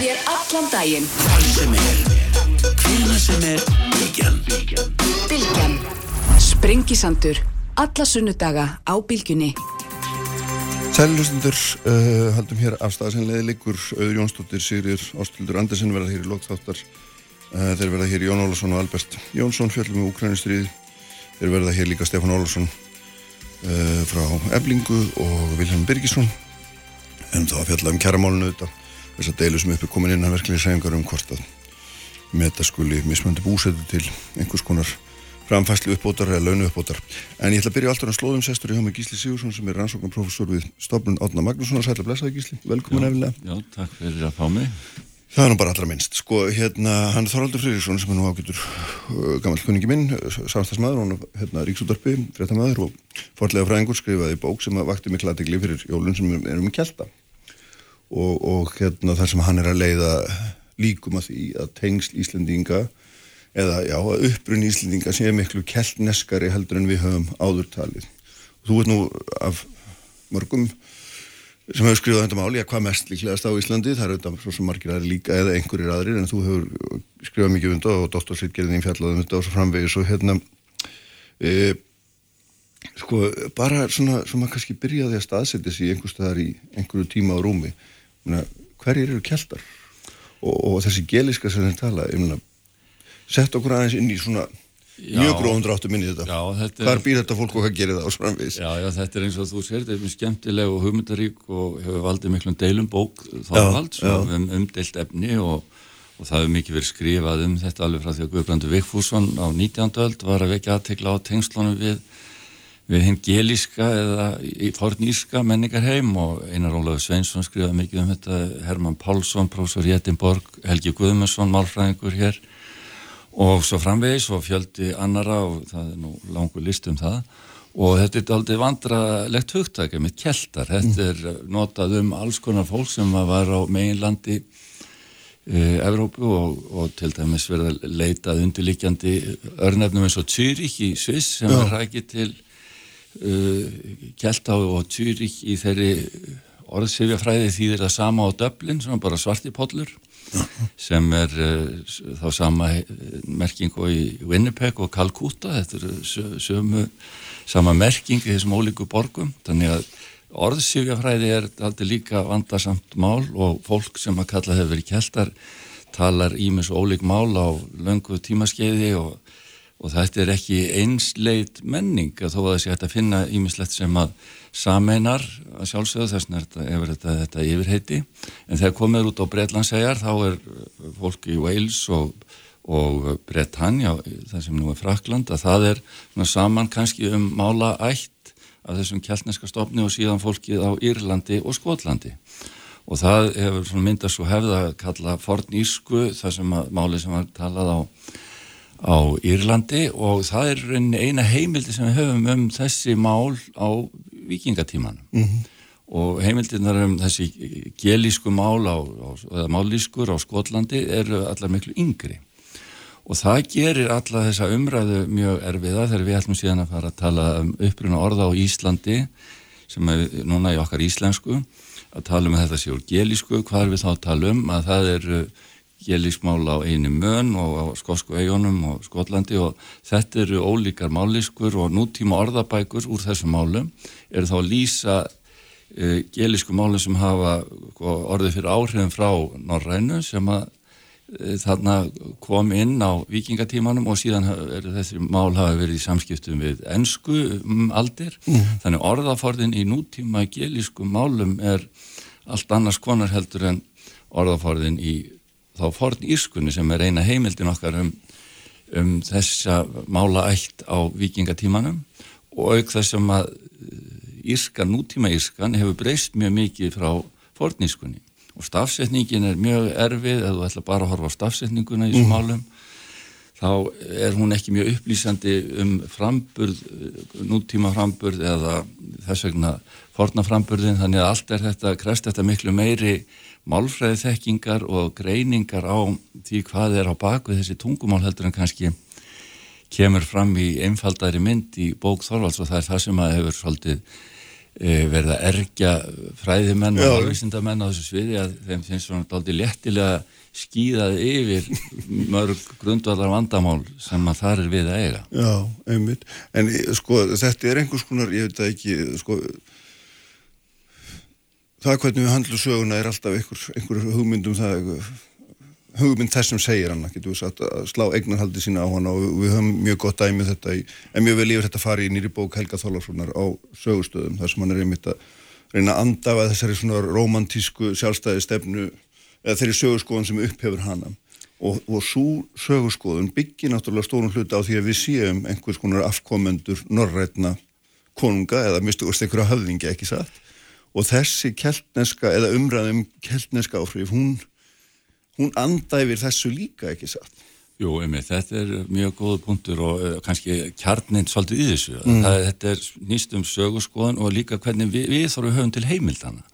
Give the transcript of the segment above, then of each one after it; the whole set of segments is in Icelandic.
með þér allan daginn. Hvar sem er, hvila sem er, Bilgjan. Bilgjan. Sprengisandur. Alla sunnudaga á Bilgjunni. Sælulustundur, uh, haldum hér afstæðasenlega líkur Auður Jónsdóttir, Sigrir Ástildur Andersen verða hér í lokþáttar uh, þeir verða hér Jón Ólafsson og Albert Jónsson fjöldum með Ukrænustrið þeir verða hér líka Stefán Ólafsson uh, frá Eblingu og Vilhelm Birgisson en þá að fjalla um kæramálinu þetta þess að deilu sem uppi komin inn að verkefni segjungar um hvort að metaskuli mismöndi búsetu til einhvers konar framfæslu uppbótar eða launu uppbótar. En ég ætla að byrja alltaf á slóðum sestur í hjá mig Gísli Sigursson sem er rannsóknarprofessor við stofnun Átna Magnússonar. Sætla blessaði Gísli, velkomin efilega. Já, takk fyrir að fá mig. Það er nú bara allra minnst. Sko, hérna, hann er Þorvaldur Friðriksson sem er nú ágætur uh, gammal kunningi minn, samstagsmaður, hann er hérna Ríksútarpi, fréttamaður og forlega fræðingur skrifaði bók sem vakti mikla aðtegli fyrir jólun sem er um kjelta. Og, og hérna þar sem hann er að leiða líkum að því að tengsl Íslendinga eða já, upprunn Íslendinga sem er miklu keltneskari heldur en við höfum áðurtalið. Þú ert nú af mörgum sem hefur skrifað þetta máli að hvað mest líklegast á Íslandi, það er auðvitað svo sem margir aðri líka eða einhverjir aðrir en þú hefur skrifað mikið um þetta og doktorsritgerðin fjallaði um þetta og svo framvegis og hérna e, sko bara svona, svona kannski byrjaði að staðsetja sér einhver staðar í einhverju tíma á rúmi hverjir eru keltar og, og þessi geliska sem þeir tala, sett okkur aðeins inn í svona já, mjög gróðum dráttum inn í þetta. Já, þetta Hvar býr þetta fólk og hvað gerir það á framvís? Já, já, þetta er eins og þú sér, þetta er mjög skemmtileg og hugmyndarík og hefur valdið miklum deilum bók þávalds um umdeilt efni og, og það hefur mikið verið skrifað um þetta alveg frá því að Guðbrandur Vikfússon á 19. öld var að vekja aðtekla á tengslunum við við hinn gelíska eða forníska menningarheim og Einar Ólaður Sveinsson skrifaði mikið um þetta Herman Pálsson, prófessor Jéttinborg Helgi Guðmundsson, málfræðingur hér og svo framvegis og fjöldi annara og það er nú langur list um það. Og þetta er aldrei vandralegt hugtækja með keltar, þetta er notað um alls konar fólk sem var á meginlandi e, Evrópu og, og til dæmis verða leitað undirlikjandi örnefnum eins og Zürich í Sviss sem er rækið til e, kelta og Zürich í þeirri orðsifjafræði þýðir það sama á döblin, svona bara svartipollur sem er þá sama merking og í Winnipeg og Calcutta. Þetta er sömu sama merking í þessum ólíku borgum. Þannig að orðsífjafræði er aldrei líka vandarsamt mál og fólk sem að kalla hefur verið keltar talar ímis og ólík mál á löngu tímaskeiði og, og þetta er ekki einsleit menning að þó að þessi hægt að finna ímislegt sem að sameinar að sjálfsögðu þess að þetta þetta, yfirheiti. En þegar komið út á Breitlandsæjar þá er fólk í Wales og, og Bretanja það sem nú er Frakland að það er saman kannski um mála ætt af þessum kjallneska stofni og síðan fólkið á Írlandi og Skotlandi. Og það hefur myndast svo hefða að kalla fornísku það sem að máli sem var talað á á Írlandi og það er eina heimildi sem við höfum um þessi mál á vikingatímanum mm -hmm. og heimildirnar um þessi gelísku mál á, á, eða mállískur á Skotlandi eru allar miklu yngri. Og það gerir alla þessa umræðu mjög erfiða þegar við ætlum síðan að fara að tala um uppruna orða á Íslandi sem er núna í okkar íslensku að tala um að þetta sé úr gelísku hvað er við þá að tala um? Að það eru gelísmál á einu mön og á skosku eigunum og Skotlandi og þetta eru ólíkar mállískur og nútíma orðabækur úr þessum málum eru þá að lýsa uh, gelísku málum sem hafa sko, orðið fyrir áhrifin frá Norrænu sem að uh, þarna kom inn á vikingatímanum og síðan eru þessi mál hafa verið í samskiptum við ennsku um aldir mm. þannig orðaforðin í nútíma gelísku málum er allt annars konar heldur en orðaforðin í þá forn írskunni sem er eina heimildin okkar um, um þessa mála ætt á vikingatímanum og auk þessum að írskan, nútíma írskan hefur breyst mjög mikið frá forn írskunni og stafsetningin er mjög erfið eða þú ætla bara að horfa á stafsetninguna í þessum mm. málum þá er hún ekki mjög upplýsandi um framburð, nútíma framburð eða þess vegna forna framburðin þannig að allt er þetta, krest þetta miklu meiri málfræði þekkingar og greiningar á því hvað er á baku þessi tungumál heldur en kannski kemur fram í einfaldari mynd í bók Þorvalds og það er það sem að hefur svolítið e, verið að ergja fræðimenn og alvísindamenn á þessu sviði að þeim finnst svona daldi léttilega skýðað yfir mörg grundvallar vandamál sem að þar er við að eiga. Já, einmitt. En sko þetta er einhvers konar, ég veit að ekki, sko það hvernig við handlu söguna er alltaf einhver, einhver hugmyndum það hugmynd þess sem segir hann getur við satt að slá eignarhaldi sína á hann og við höfum mjög gott dæmið þetta í, en mjög vel yfir þetta fari í nýri bók Helga Þólarssonar á sögustöðum þar sem hann er einmitt að reyna að andafa þessari svona romantísku sjálfstæði stefnu eða þeirri sögurskoðun sem upphefur hana. Og, og svo sögurskoðun byggir náttúrulega stórun hluta á því að við séum einhvers konar afkomendur norrætna konunga eða mistu úrst einhverja höfðingi ekki satt og þessi keltneska eða umræðum keltneska áfrif hún hún andæfir þessu líka ekki satt. Jú, einmitt, þetta er mjög góð punktur og uh, kannski kjarnin svolítið í þessu. Mm. Það, þetta er nýst um sögurskoðan og líka hvernig við, við þurfum höfum til heimildana.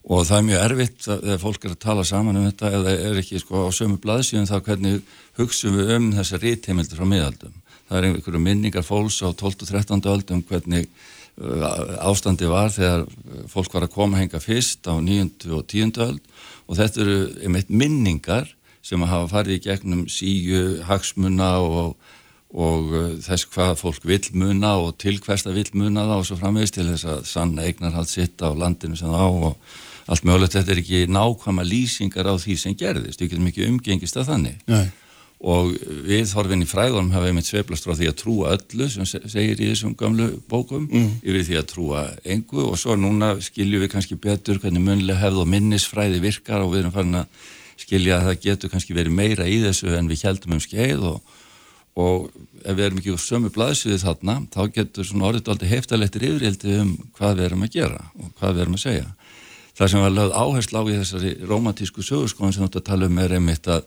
Og það er mjög erfitt þegar fólk er að tala saman um þetta eða er ekki sko, á sömu blaðsíðan þá hvernig hugsaum við um þessar rítheimildir frá miðaldum. Það er einhverju minningar fólks á 12. og 13. öldum hvernig ástandi var þegar fólk var að koma henga fyrst á 9. og 10. öld og þetta eru einmitt minningar sem hafa farið í gegnum síu, hagsmuna og, og uh, þess hvað fólk vil muna og til hversta vil muna það og svo framvegist til þess að sanna eignar hatt sitt á landinu sem þá og allt mögulegt þetta er ekki nákvæma lýsingar á því sem gerðist, við getum ekki umgengist að þannig Nei og við þorfinn í fræðunum hafa einmitt sveiflast frá því að trúa öllu sem segir í þessum gamlu bókum mm. yfir því að trúa engu og svo núna skiljum við kannski betur hvernig munlega hefð og minnisfræði virkar og við erum farin að skilja að það getur kannski verið meira í þessu en við heldum um skeið og, og ef við erum ekki úr sömu blaðsviði þarna þá getur svona orðið aldrei heftalettir yfirildi um hvað við erum að gera og hvað við erum að segja. Það sem var lögð áherslu á í þessari romantísku sögurskóðan sem þú ætti að tala um er einmitt að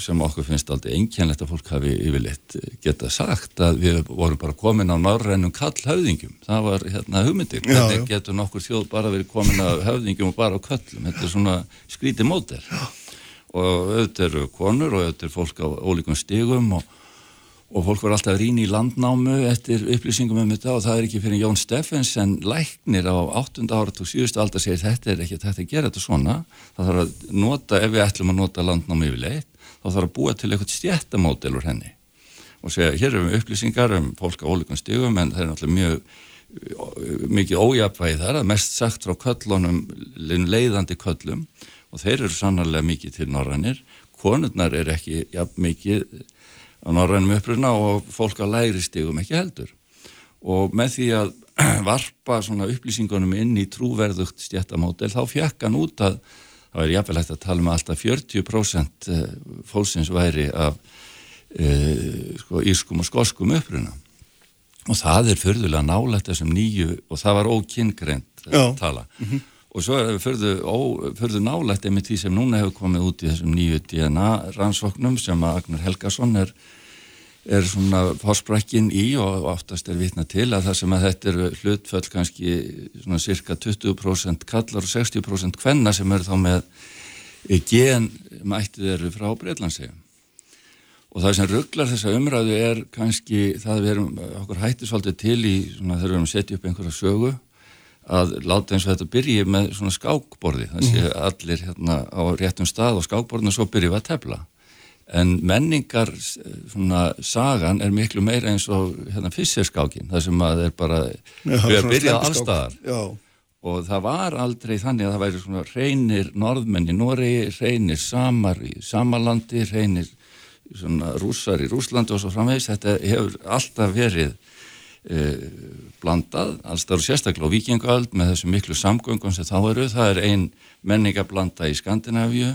sem okkur finnst aldrei einkennlegt að fólk hafi yfirleitt geta sagt að við vorum bara komin á norrænum kallhauðingum, það var hérna hugmyndir, hvernig getur nokkur þjóð bara verið komin á höfðingum og bara á köllum? Þetta er svona skríti mótel og auðvitað eru konur og auðvitað eru fólk á ólíkum stigum og og fólk var alltaf rín í landnámu eftir upplýsingum um þetta og það er ekki fyrir Jón Steffens en læknir á 8. árat og 7. aldar segir þetta er ekki þetta að gera þetta svona það þarf að nota, ef við ætlum að nota landnámu yfirleitt, þá þarf að búa til eitthvað stjættamódel úr henni og segja, hér erum við upplýsingar um fólk á ólíkum stigum en það er náttúrulega mjög mikið ójapvæði þar að mest sagt frá köllunum leiðandi köllum og þeir eru sannarlega mikið til norrannir konurnar er ekki jafn mikið á norrænum uppruna og fólk á læri stegum ekki heldur. Og með því að varpa svona upplýsingunum inn í trúverðugt stjættamódel þá fjekk hann út að það væri jafnvel hægt að tala um alltaf 40% eh, fólksins væri af e, sko, írskum og skoskum uppruna. Og það er förðulega nálægt þessum nýju og það var ókyngreint að tala. Mm -hmm. Og svo er það förðu nálægt einmitt því sem núna hefur komið út í þessum nýju DNA rannsóknum sem að Agnar Helgason er er svona fórsprækkin í og oftast er vitna til að það sem að þetta eru hlutföll kannski svona cirka 20% kallar og 60% hvenna sem eru þá með gen mættið eru frá Breitlandsegjum og það sem rugglar þessa umræðu er kannski það við erum okkur hættisvaldið til í svona þegar við erum að setja upp einhverja sögu að láta eins og þetta byrji með svona skákborði. Þannig að mm. allir hérna á réttum stað og skákborðinu svo byrjum við að tefla. En menningar svona sagan er miklu meira eins og hérna fysserskákin það sem að er bara við erum byrjað allstaðar og það var aldrei þannig að það væri svona reynir norðmenn í Noregi, reynir samar í samalandi, reynir svona rússar í Rúslandi og svo framvegs þetta hefur alltaf verið blandað allstað og sérstaklega á vikingaöld með þessu miklu samgöngum sem þá eru, það er ein menningablanda í Skandinavíu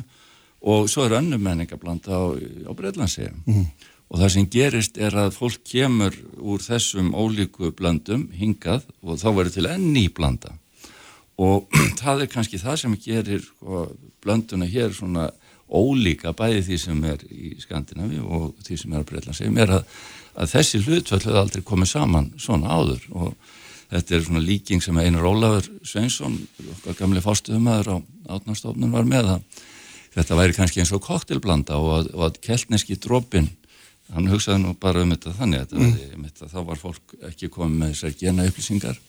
og svo er önnum menningablanda á, á Breitlandsegjum mm. og það sem gerist er að fólk kemur úr þessum ólíku blandum hingað og þá verður til enni blanda. Og það er kannski það sem gerir sko, blanduna hér svona ólíka bæði því sem er í Skandinavi og því sem er á Breitlandsegjum er að, að þessi hlutvöld hefur aldrei komið saman svona áður. Og þetta er svona líking sem Einar Ólafur Sveinsson, okkar gamli fástuðumæður á átnarstofnun var með það þetta væri kannski eins og koktelblanda og að, að keltneski drópin hann hugsaði nú bara um þetta þannig að mm. þetta, þá var fólk ekki komið með þessar gena upplýsingar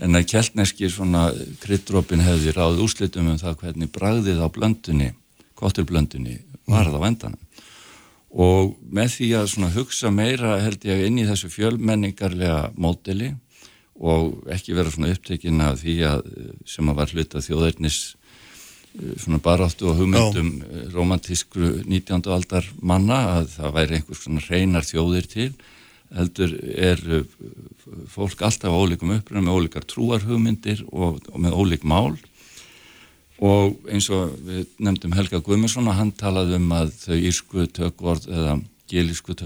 en að keltneski svona kryddrópin hefði ráð úslitum um það hvernig bragðið á blöndunni, kotturblöndunni varð á endanum og með því að hugsa meira held ég inn í þessu fjölmenningarlega módeli og ekki vera svona upptekinn af því að sem að var hluta þjóðarnis svona baráttu og hugmyndum Já. romantískru 19. aldar manna að það væri einhvers svona reynar þjóðir til heldur er fólk alltaf á ólíkum uppröðum með ólíkar trúarhugmyndir og, og með ólík mál og eins og við nefndum Helga Guðmundsson og hann talaði um að þau írsku tökvord eða gelísku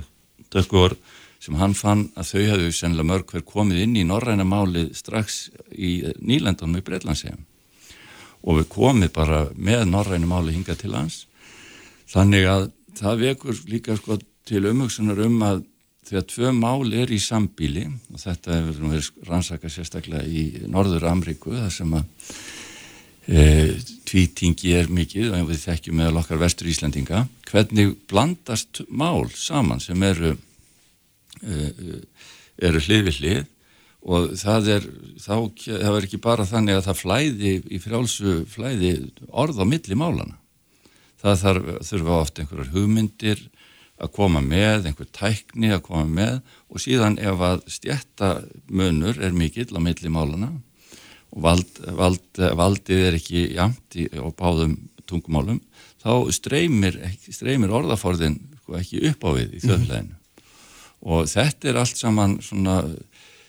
tökvord sem hann fann að þau hefðu sennilega mörg hver komið inn í norræna máli strax í nýlendunum í Breitlandsegum og við komið bara með norræna máli hinga til hans þannig að það vekur líka sko til umhugsunar um að þegar tvö mál er í sambíli og þetta hefur verið rannsaka sérstaklega í Norður Amríku þar sem að e, tvítingi er mikið og við þekkjum meðal okkar vestur Íslandinga hvernig blandast mál saman sem eru e, eru hlið við hlið? Og það er þá, það er ekki bara þannig að það flæði í frjálsu flæði orð á milli málana það þarf, þurfa ofta einhverjar hugmyndir að koma með, einhver tækni að koma með og síðan ef að stjættamunur er mikill á milli málana vald, vald, valdið er ekki jamt í, á báðum tungumálum, þá streymir, streymir orðaforðin sko, ekki upp á við í þjóðleginu. Mm. Og þetta er allt saman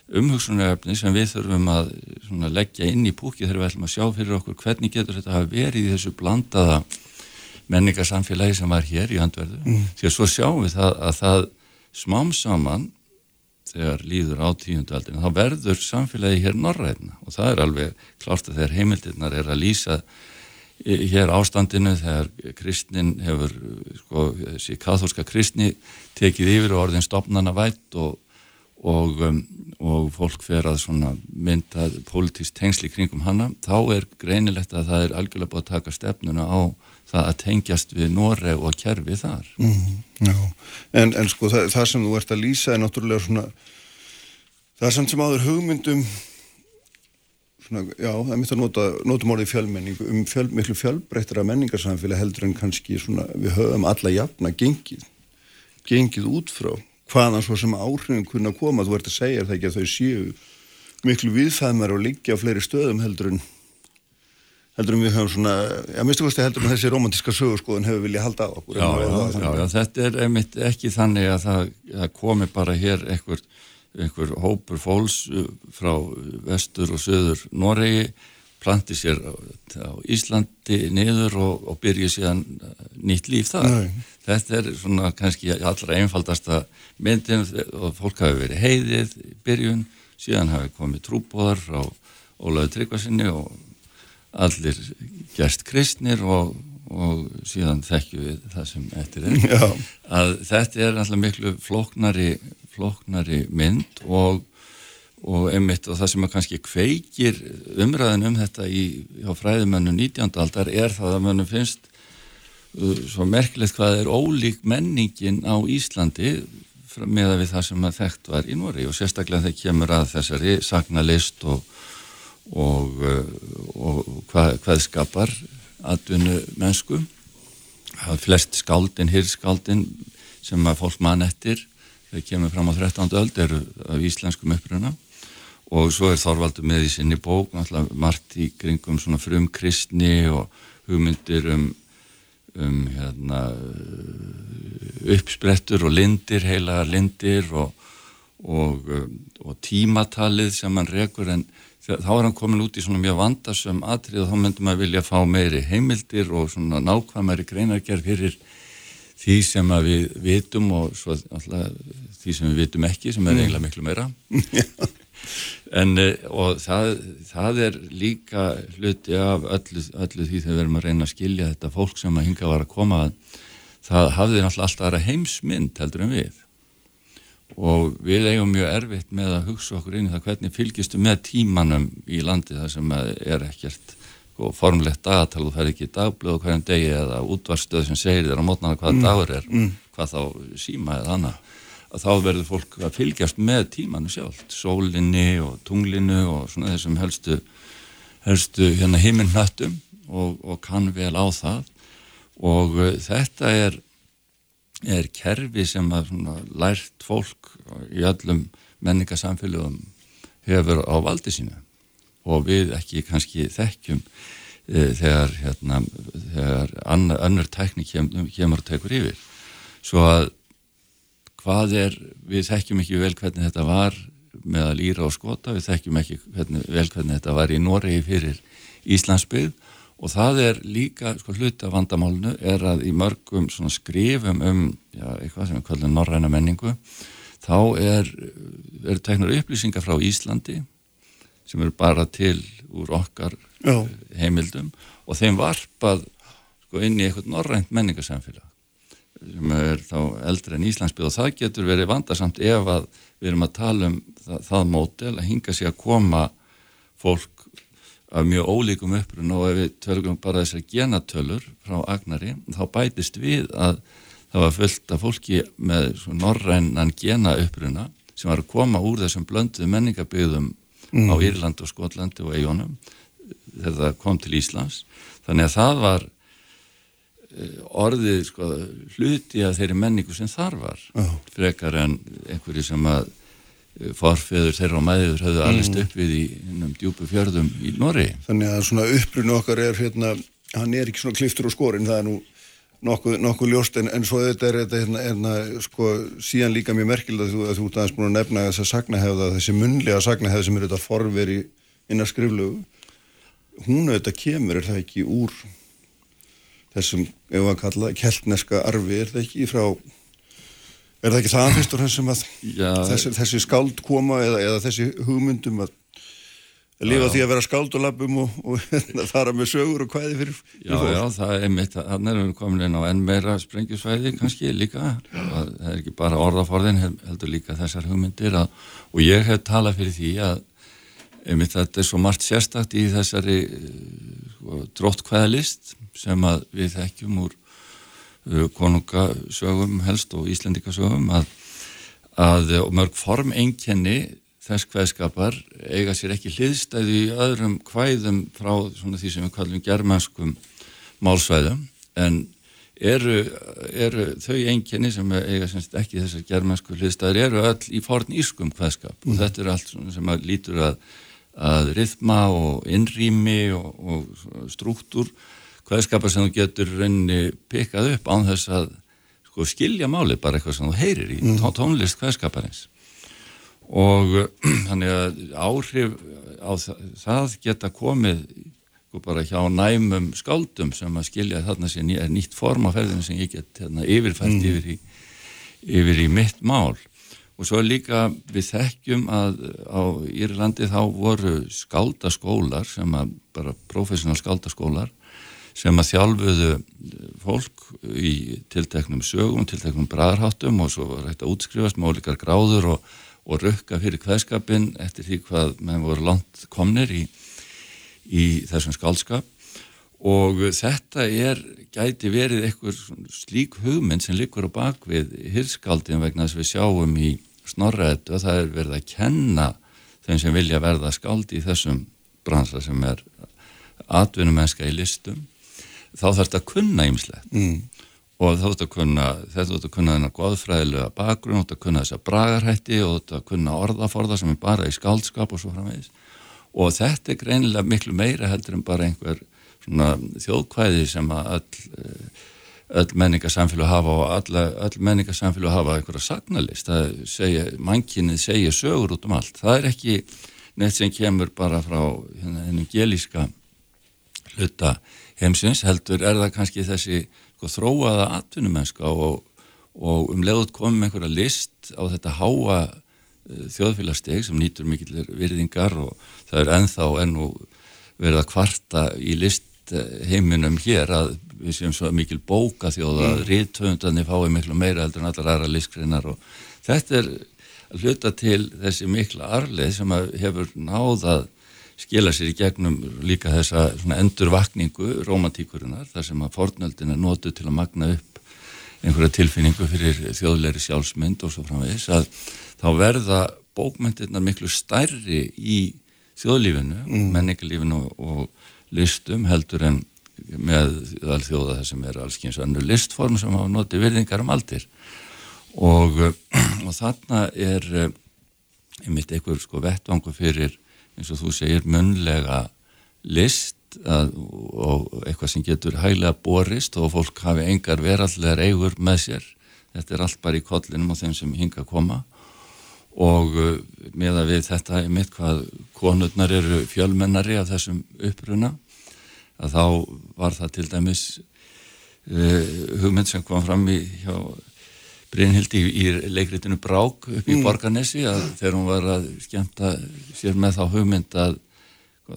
umhugsunaröfni sem við þurfum að leggja inn í púki þegar við ætlum að sjá fyrir okkur hvernig getur þetta að vera í þessu blandaða menningarsamfélagi sem var hér í handverðu. Mm. Því að svo sjáum við það að það smám saman þegar líður á tíundaldinu, þá verður samfélagi hér norræðna og það er alveg klárt að þegar heimildirnar er að lýsa hér ástandinu þegar kristnin hefur, sko, þessi katholska kristni tekið yfir og orðin stopnana vætt og, og, um, og fólk fer að mynda politísk tengsli kringum hanna, þá er greinilegt að það er algjörlega búið að taka stefnuna á það að tengjast við Noreg og kerfi þar. Mm, en, en sko það, það sem þú ert að lýsa er náttúrulega svona, það er samt sem áður hugmyndum, svona, já, það er mitt að nota, notum orðið fjölmenning, um fjöl, miklu fjölbreyttara menningarsamfélag heldur en kannski svona, við höfum alla jafna gengið, gengið út frá hvaðan svo sem áhrifin kunna koma, þú ert að segja það ekki að þau séu miklu viðfæðmar og liggja á fleiri stöðum heldur en heldur um við höfum svona, já, mistu kosti heldur um þessi romantíska sögurskoðun hefur viljað halda á okkur. Já, já, já, já, þetta er einmitt ekki þannig að það, það komi bara hér einhver, einhver hópur fólks uh, frá vestur og söður Noregi, planti sér á, á Íslandi niður og, og byrja síðan uh, nýtt líf þar. Nei. Þetta er svona kannski allra einfaldasta myndin og fólk hafi verið heiðið í byrjun, síðan hafi komið trúbóðar frá Ólaður Tryggvarsinni og allir gerst kristnir og, og síðan þekkju við það sem eftir er Já. að þetta er alltaf miklu flóknari, flóknari mynd og, og einmitt og það sem kannski kveikir umræðin um þetta í fræðimönnu 19. aldar er það að mönnum finnst uh, svo merkilegt hvað er ólík menningin á Íslandi með að við það sem að þekkt var í Nóri og sérstaklega þegar kemur að þessari sagnalist og og, eh, og hvað, hvað skapar atvinnu mennsku það er flest skáldin, hirskáldin sem að fólk mann eftir þegar kemur fram á 13. öld eru af íslenskum uppruna og svo er Þorvaldur með í sinni bók margt í kringum svona frum kristni og hugmyndir um, um hérna, uppsprettur og lindir, heila lindir og, og, og tímatalið sem hann rekur en þá er hann komin út í svona mjög vandasum atrið og þá myndum að vilja fá meiri heimildir og svona nákvæmari greinargerð fyrir því sem við vitum og svo alltaf því sem við vitum ekki sem er mm. eiginlega miklu meira. En eh, og það, það er líka hluti af öllu, öllu því þegar við erum að reyna að skilja þetta fólk sem að hinga var að koma að það hafði alltaf aðra heimsmynd heldur en við og við eigum mjög erfitt með að hugsa okkur inn í það hvernig fylgistu með tímanum í landi það sem er ekkert sko, formlegt og það er ekki dagblöð hverjum degi eða útvarstöð sem segir þér á mótnana hvaða mm. dagur er, mm. hvað þá síma eða annað þá verður fólk að fylgjast með tímanu sjálf, sólinni og tunglinu og svona þessum helstu, helstu hérna himminnhattum og, og kann vel á það og uh, þetta er, er kerfi sem að lært fólk í öllum menningarsamfélagum hefur á valdi sínu og við ekki kannski þekkjum e, þegar, hérna, þegar annar, annar tækni kem, kemur og tekur yfir. Svo að hvað er, við þekkjum ekki vel hvernig þetta var með að lýra og skota, við þekkjum ekki hvernig, vel hvernig þetta var í Noregi fyrir Íslandsbyggð og það er líka, sko hluti af vandamálnu er að í mörgum skrifum um, já, eitthvað sem er kvöldin norræna menningu, þá er, er teknar upplýsingar frá Íslandi sem eru bara til úr okkar já. heimildum og þeim varpað sko inn í eitthvað norrænt menningarsamfélag sem er þá eldri en Íslandsbyggð og það getur verið vandarsamt ef að við erum að tala um það, það mótel að hinga sig að koma fólk af mjög ólíkum upprun og ef við tölum bara þessar genatölur frá Agnari þá bætist við að það var fullt af fólki með norrænan gena uppruna sem var að koma úr þessum blönduðu menningabyggðum mm. á Írland og Skotlandi og Eijónum þegar það kom til Íslands þannig að það var Eh, orðið sko, hluti að þeirri menningu sem þar var oh. frekar en einhverju sem að eh, farfeður þeirra og mæður höfðu mm. allist upp við í innum djúbu fjörðum í Norri. Þannig að svona upprunu okkar er hérna, hann er ekki svona kliftur og skorinn, það er nú nokkuð, nokkuð ljóst en, en svo þetta er þetta hérna, hérna sko síðan líka mjög merkild að þú, að þú ert aðeins búin að nefna þess að sagnahefða, þessi munlega sagnahefð sem er þetta forveri innar skriflegu, hún auðvitað kemur, er það ekki úr þessum, ef að kalla, keltneska arfi, er það ekki frá er það ekki það fyrst og fremst sem að Já, þessi, þessi skáld koma eða, eða þessi hugmyndum að lifa því að vera skáld og lappum og, og fara með sögur og hvaði fyrir, fyrir Já, fólk. já, það er mitt þannig erum við komin inn á enn meira sprengjusvæði kannski líka, það er ekki bara orðaforðin, heldur líka þessar hugmyndir að, og ég hef talað fyrir því að einmitt þetta er svo margt sérstakt í þessari sko, dróttkvæðalist sem að við þekkjum úr konungasögum helst og íslendikasögum að, að mörg formengjenni þess hvaðskapar eiga sér ekki hliðstæði í öðrum hvaðum frá því sem við kallum germanskum málsvæðum en eru, eru þau engjenni sem eiga semst ekki þessar germansku hliðstæðir eru öll í forn ískum hvaðskap mm. og þetta er allt sem að lítur að, að rithma og innrými og, og struktúr hvaðskapar sem þú getur rauninni pikkað upp án þess að sko, skilja máli bara eitthvað sem þú heyrir í mm. tónlist hvaðskaparins og þannig að áhrif á það, það geta komið sko, bara hjá næmum skáldum sem að skilja þarna sem er nýtt form á ferðinu sem ég get hérna, yfirfært mm. yfir, í, yfir í mitt mál og svo líka við þekkjum að á Írlandi þá voru skáldaskólar sem að bara professional skáldaskólar sem að þjálfuðu fólk í tilteknum sögum, tilteknum bræðarháttum og svo var þetta útskrifast með ólíkar gráður og, og rukka fyrir hvaðskapin eftir því hvað meðan voru langt komnir í, í þessum skálskap og þetta er, gæti verið eitthvað slík hugmynd sem likur á bakvið hirskaldin vegna þess að við sjáum í snorraðetu að það er verið að kenna þeim sem vilja verða skáldi í þessum bransa sem er atvinnumennska í listum þá þarf þetta að kunna ýmislegt. Mm. og þá þarf þetta að kunna þetta þarf þetta að kunna þennan goðfræðilega bakgrunn þetta að kunna þessa bragarhætti og þetta að kunna orðaforða sem er bara í skaldskap og svo framvegis. Og þetta er greinilega miklu meira heldur en bara einhver svona þjóðkvæði sem að öll, öll menningarsamfélag hafa og öll, öll menningarsamfélag hafa einhverja sagnalist, það segja mannkinnið segja sögur út um allt. Það er ekki neitt sem kemur bara frá hennum gelíska hluta heimsins heldur er það kannski þessi sko, þróaða atvinnumennska og, og um leiðut komum einhverja list á þetta háa uh, þjóðfélagsteg sem nýtur mikill virðingar og það er enþá ennú verið að kvarta í listheiminum hér að við séum svo mikil bóka þjóða mm. ríðtöfundarnir fái miklu meira heldur en allar aðra listgreinar og þetta er hluta til þessi mikla arleið sem hefur náðað skila sér í gegnum líka þessa endurvakningu romantíkurinnar þar sem að fornöldin er nótu til að magna upp einhverja tilfinningu fyrir þjóðleiri sjálfsmynd og svo framvegis að þá verða bókmyndirnar miklu stærri í þjóðlífinu, mm. menningarlífinu og listum heldur en með þjóða það sem er alls kynns önnu listform sem hafa notið virðingar um aldir og, og þarna er einmitt einhver sko vettvangu fyrir eins og þú segir munlega list að, og eitthvað sem getur hæglega borist og fólk hafi engar verallegar eigur með sér. Þetta er allt bara í kollinum á þeim sem hinga að koma. Og uh, með að við þetta er mitt hvað konurnar eru fjölmennari af þessum uppruna að þá var það til dæmis uh, hugmynd sem kom fram í hjá Brynhildi í, leikritinu Brák upp í mm. Borganesi að þegar hún var að skemta sér með þá hugmynd að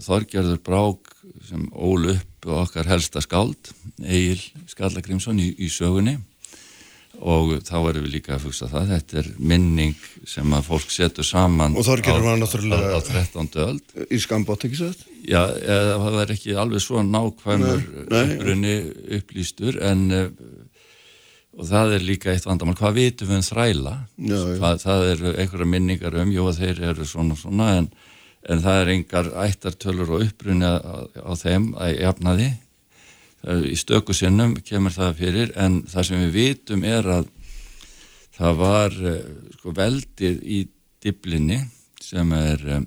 Þorgjörður Brák sem ól upp okkar helsta skáld Egil Skallagrimsson í, í sögunni og þá erum við líka að fugsa það þetta er minning sem að fólk setur saman og Þorgjörður var náttúrulega á 13. öld í skambótt ekki svo þetta? Já, eða, það er ekki alveg svo nákvæmur upplýstur en og það er líka eitt vandamál, hvað vitum við um þræla? Já, já. Hvað, það eru einhverja minningar um, jú að þeir eru svona svona en, en það er engar ættartölur og upprunni á, á þeim að jafna því í stöku sinnum kemur það fyrir en það sem við vitum er að það var eh, sko, veldið í diblinni sem er, er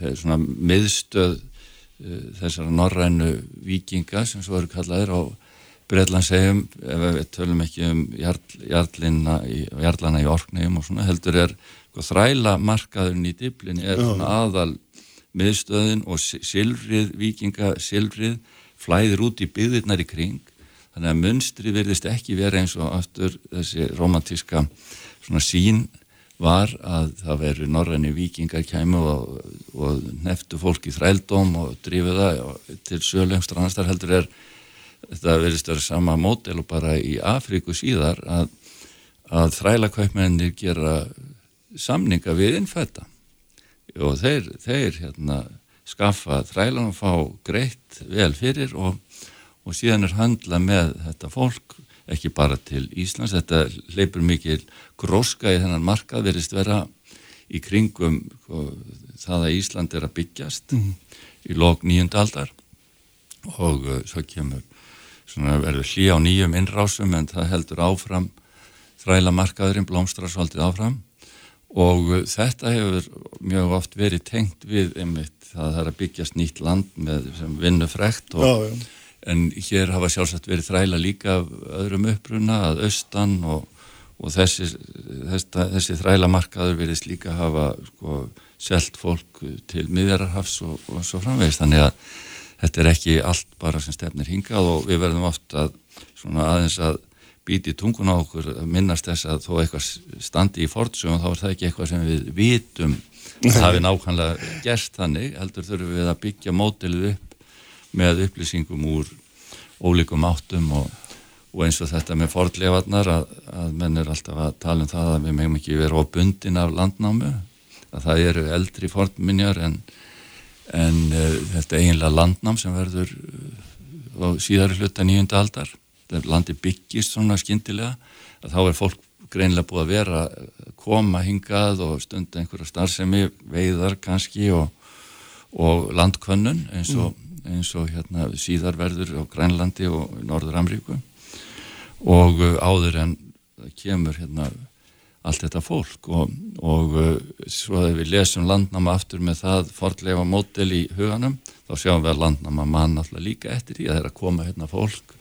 eh, svona miðstöð eh, þessara norrænu vikinga sem svo eru kallaðir á Breitlandsegjum, ef við tölum ekki um jarlina í, jarlana í orknegum og svona, heldur er sko, þræla markaðurinn í diblinni er svona aðal miðstöðin og silfrið, vikinga silfrið flæðir út í byggðirnar í kring. Þannig að munstri verðist ekki vera eins og aftur þessi romantíska svona sín var að það veri norræni vikingar kæmu og, og neftu fólk í þrældóm og drífu það til söglegumstur annars þar heldur er þetta verðist að vera sama mótel og bara í Afríku síðar að, að þrælakvæpmennir gera samninga við innfætta og þeir, þeir hérna, skaffa þrælan og fá greitt vel fyrir og, og síðan er handla með þetta fólk ekki bara til Íslands, þetta leipur mikil gróska í þennan markað verðist vera í kringum sko, það að Ísland er að byggjast mm. í lók nýjundaldar og uh, svo kemur verður hlý á nýjum innrásum en það heldur áfram þræla markaðurinn blómstra svolítið áfram. Og þetta hefur mjög oft verið tengt við einmitt það þarf að byggjast nýtt land með vinnufrekt en hér hafa sjálfsagt verið þræla líka öðrum uppruna að austan og, og þessi, þessi, þessi þræla markaður verið líka hafa sko, selt fólk til miðjararhafs og, og svo framvegist þannig að þetta er ekki allt bara sem stefnir hingað og við verðum oft að svona aðeins að býti tungun á okkur minnast þess að þó eitthvað standi í fortsögum þá er það ekki eitthvað sem við vitum að er nákvæmlega gerst þannig heldur þurfum við að byggja mótilið upp með upplýsingum úr ólíkum áttum og, og eins og þetta með fordlefarnar að, að menn er alltaf að tala um það að við meðum ekki vera á bundin af landnámu að það eru eldri fordminjar en en uh, þetta eiginlega landnám sem verður uh, á síðari hluta nýjunda aldar þetta landi byggist svona skindilega að þá er fólk greinlega búið að vera koma hingað og stunda einhverja starfsemi, veiðar kannski og, og landkönnun eins og, mm. eins og hérna, síðar verður á Grænlandi og Norður Amríku og uh, áður en kemur hérna allt þetta fólk. Og, og uh, svo þegar við lesum landnáma aftur með það fordlega mótel í huganum þá sjáum við að landnáma mann alltaf líka eftir því að það er að koma hérna fólk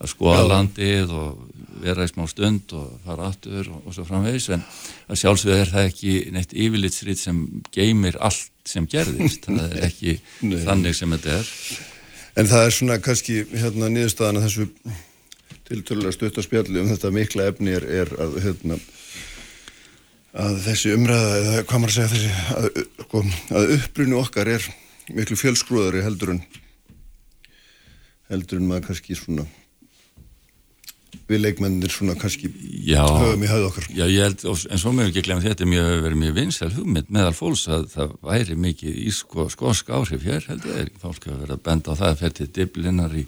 að skoða landið og vera í smá stund og fara aftur og, og svo framvegis. En að sjálfsög er það ekki neitt yfirlitsrið sem geymir allt sem gerðist, það er ekki þannig sem þetta er. En það er svona kannski hérna nýðustafan að þessu tiltölulega stuttarspjalli um þetta mikla efni er, er að hérna að þessi umræða, eða hvað maður segja þessi, að, sko, að upprunu okkar er miklu fjölsgrúðari heldur en heldur en maður kannski svona við leikmennir svona kannski já, höfum í hafð okkar. Já, ég held, en svo mögum ekki glemja þetta mjög verið mjög vinsæl hugmynd meðal fólks að það væri mikið í sko, skosk áhrif hér held ég, fólk hefur verið að benda á það að fyrir til diblinnar í,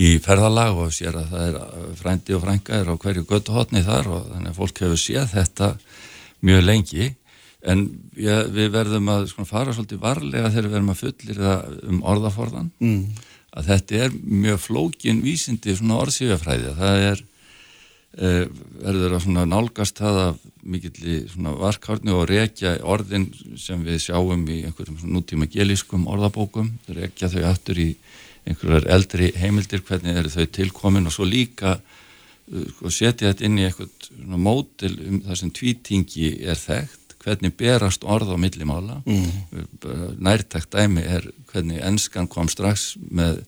í ferðalag og sér að það er frændi og frænga er á hverju göttuhotni þar og þannig að fólk hefur séð þetta mjög lengi en ja, við verðum að sko, fara svolítið varlega þegar við verðum að fullir um orðaforðan mm. að þetta er mjög flókin vísindi svona orðsífjafræði það er eh, verður að nálgast það að mikill varkárni og rekja orðin sem við sjáum í einhverjum nútíma gelískum orðabókum rekja þau aftur í einhverjar eldri heimildir, hvernig eru þau tilkomin og svo líka uh, sko, setja þetta inn í eitthvað mótil um það sem tvítingi er þekkt, hvernig berast orð á millimála, mm. nærtækt dæmi er hvernig ennskan kom strax með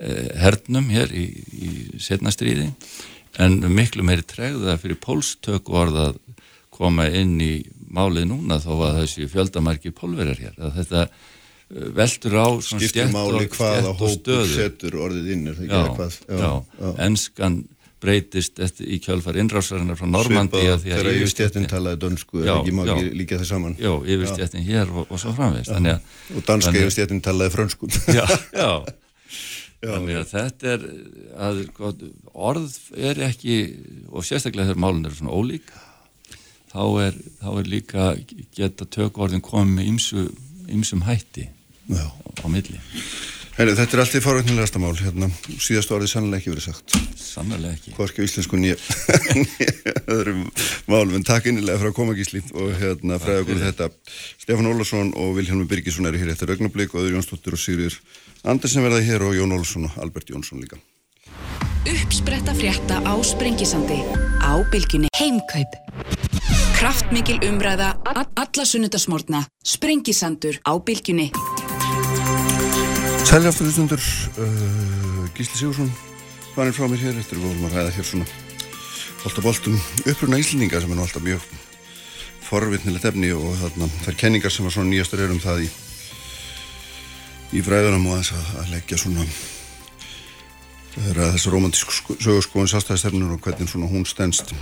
eh, hernum hér í, í setnastriði en miklu meiri tregða fyrir pólstöku orð að koma inn í málið núna þó að þessi fjöldamarki pólverar hér, að þetta veldur á skiptir máli hvaða hópur setur orðið inn er það ekki eitthvað? Já, já. enskan breytist eftir, í kjálfar innrásarinnar frá Normandi þegar yfirstjættin talaði dönsku er ekki máli líka það saman? Já, yfirstjættin hér og, og svo framvegst og danska yfirstjættin talaði frönskum já, já. Þannig að þetta er að, gott, orð er ekki og sérstaklega þegar málun eru svona ólík þá er, þá er líka geta tökvorðin komið með ymsu, ymsum hætti Já. á milli Heyri, Þetta er alltaf fárvægnilegasta mál hérna. síðastu orðið sannlega ekki verið sagt. Sannlega ekki. Hvorki íslensku nýja öðrum málum. En takk innilega frá komagísli og hérna fræða okkur þetta. Stefán Ólarsson og Vilhelm Birgisson eru hér eftir augnablík og öður Jónsdóttir og Sigriður Andersen verða hér og Jón Ólarsson og Albert Jónsson líka. Uppspretta frétta á Sprengisandi á bylginni Heimkaup. Kraftmikil umræða alla sunnudasmórna Sprengisandur á bylginni Sæli aftur í stundur uh, Gísli Sigursson fann frá mér hér eftir að við volum að ræða hér svona alltaf boltum uppruna íslendinga sem er nú alltaf mjög forvittnilegt efni og þarna þær kenningar sem var svona nýjastur er um það í í fræðunum og þess að, að leggja svona þessu romantísku sögurskóin sastæðistefnur og hvernig svona hún stendst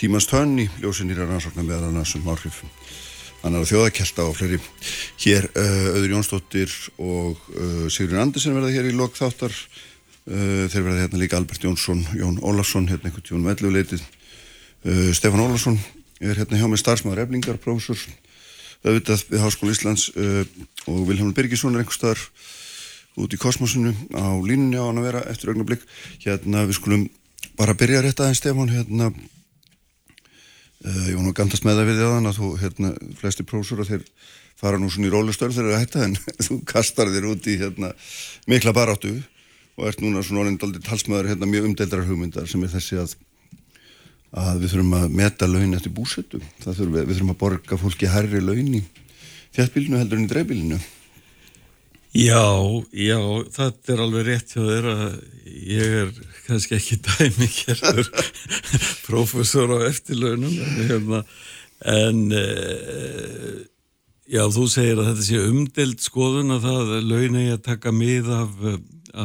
tímans tönn í ljósinýra rannsóknar meðan þessum áhrifum annar þjóðakelta og fleiri hér uh, Öður Jónsdóttir og uh, Sigurinn Andersen verða hér í lok þáttar. Uh, þeir verða hérna líka Albert Jónsson Jón Ólarsson, hérna einhvern tíun meðluleitið Stefan Ólarsson er hérna hjá með starfsmaður eflingar prófessor auðvitað við Háskóla Íslands og Vilhelm Birgisson er einhver staðar út í kosmosinu á línunni á hann að vera eftir augnablík hérna við skulum bara byrja rétt aðeins Stefan hérna Uh, ég var nú gandast með það við þaðan að þú, hérna, flesti prósur að þeir fara nú svona í rólustöld þegar það hætta en þú kastar þér út í hérna mikla baráttu og ert núna svona orðindaldi talsmaður hérna mjög umdeldrar hugmyndar sem er þessi að að við þurfum að meta laun eftir búsettu, þurfum við, við þurfum að borga fólki herri laun í þjættbílinu heldur en í dreifbílinu. Já, já, þetta er alveg rétt hjá þér að ég er kannski ekki dæmi kjærtur profesor á eftirlaunum en, hérna, en e, já, þú segir að þetta sé umdelt skoðun að það laun eigi að taka mið af,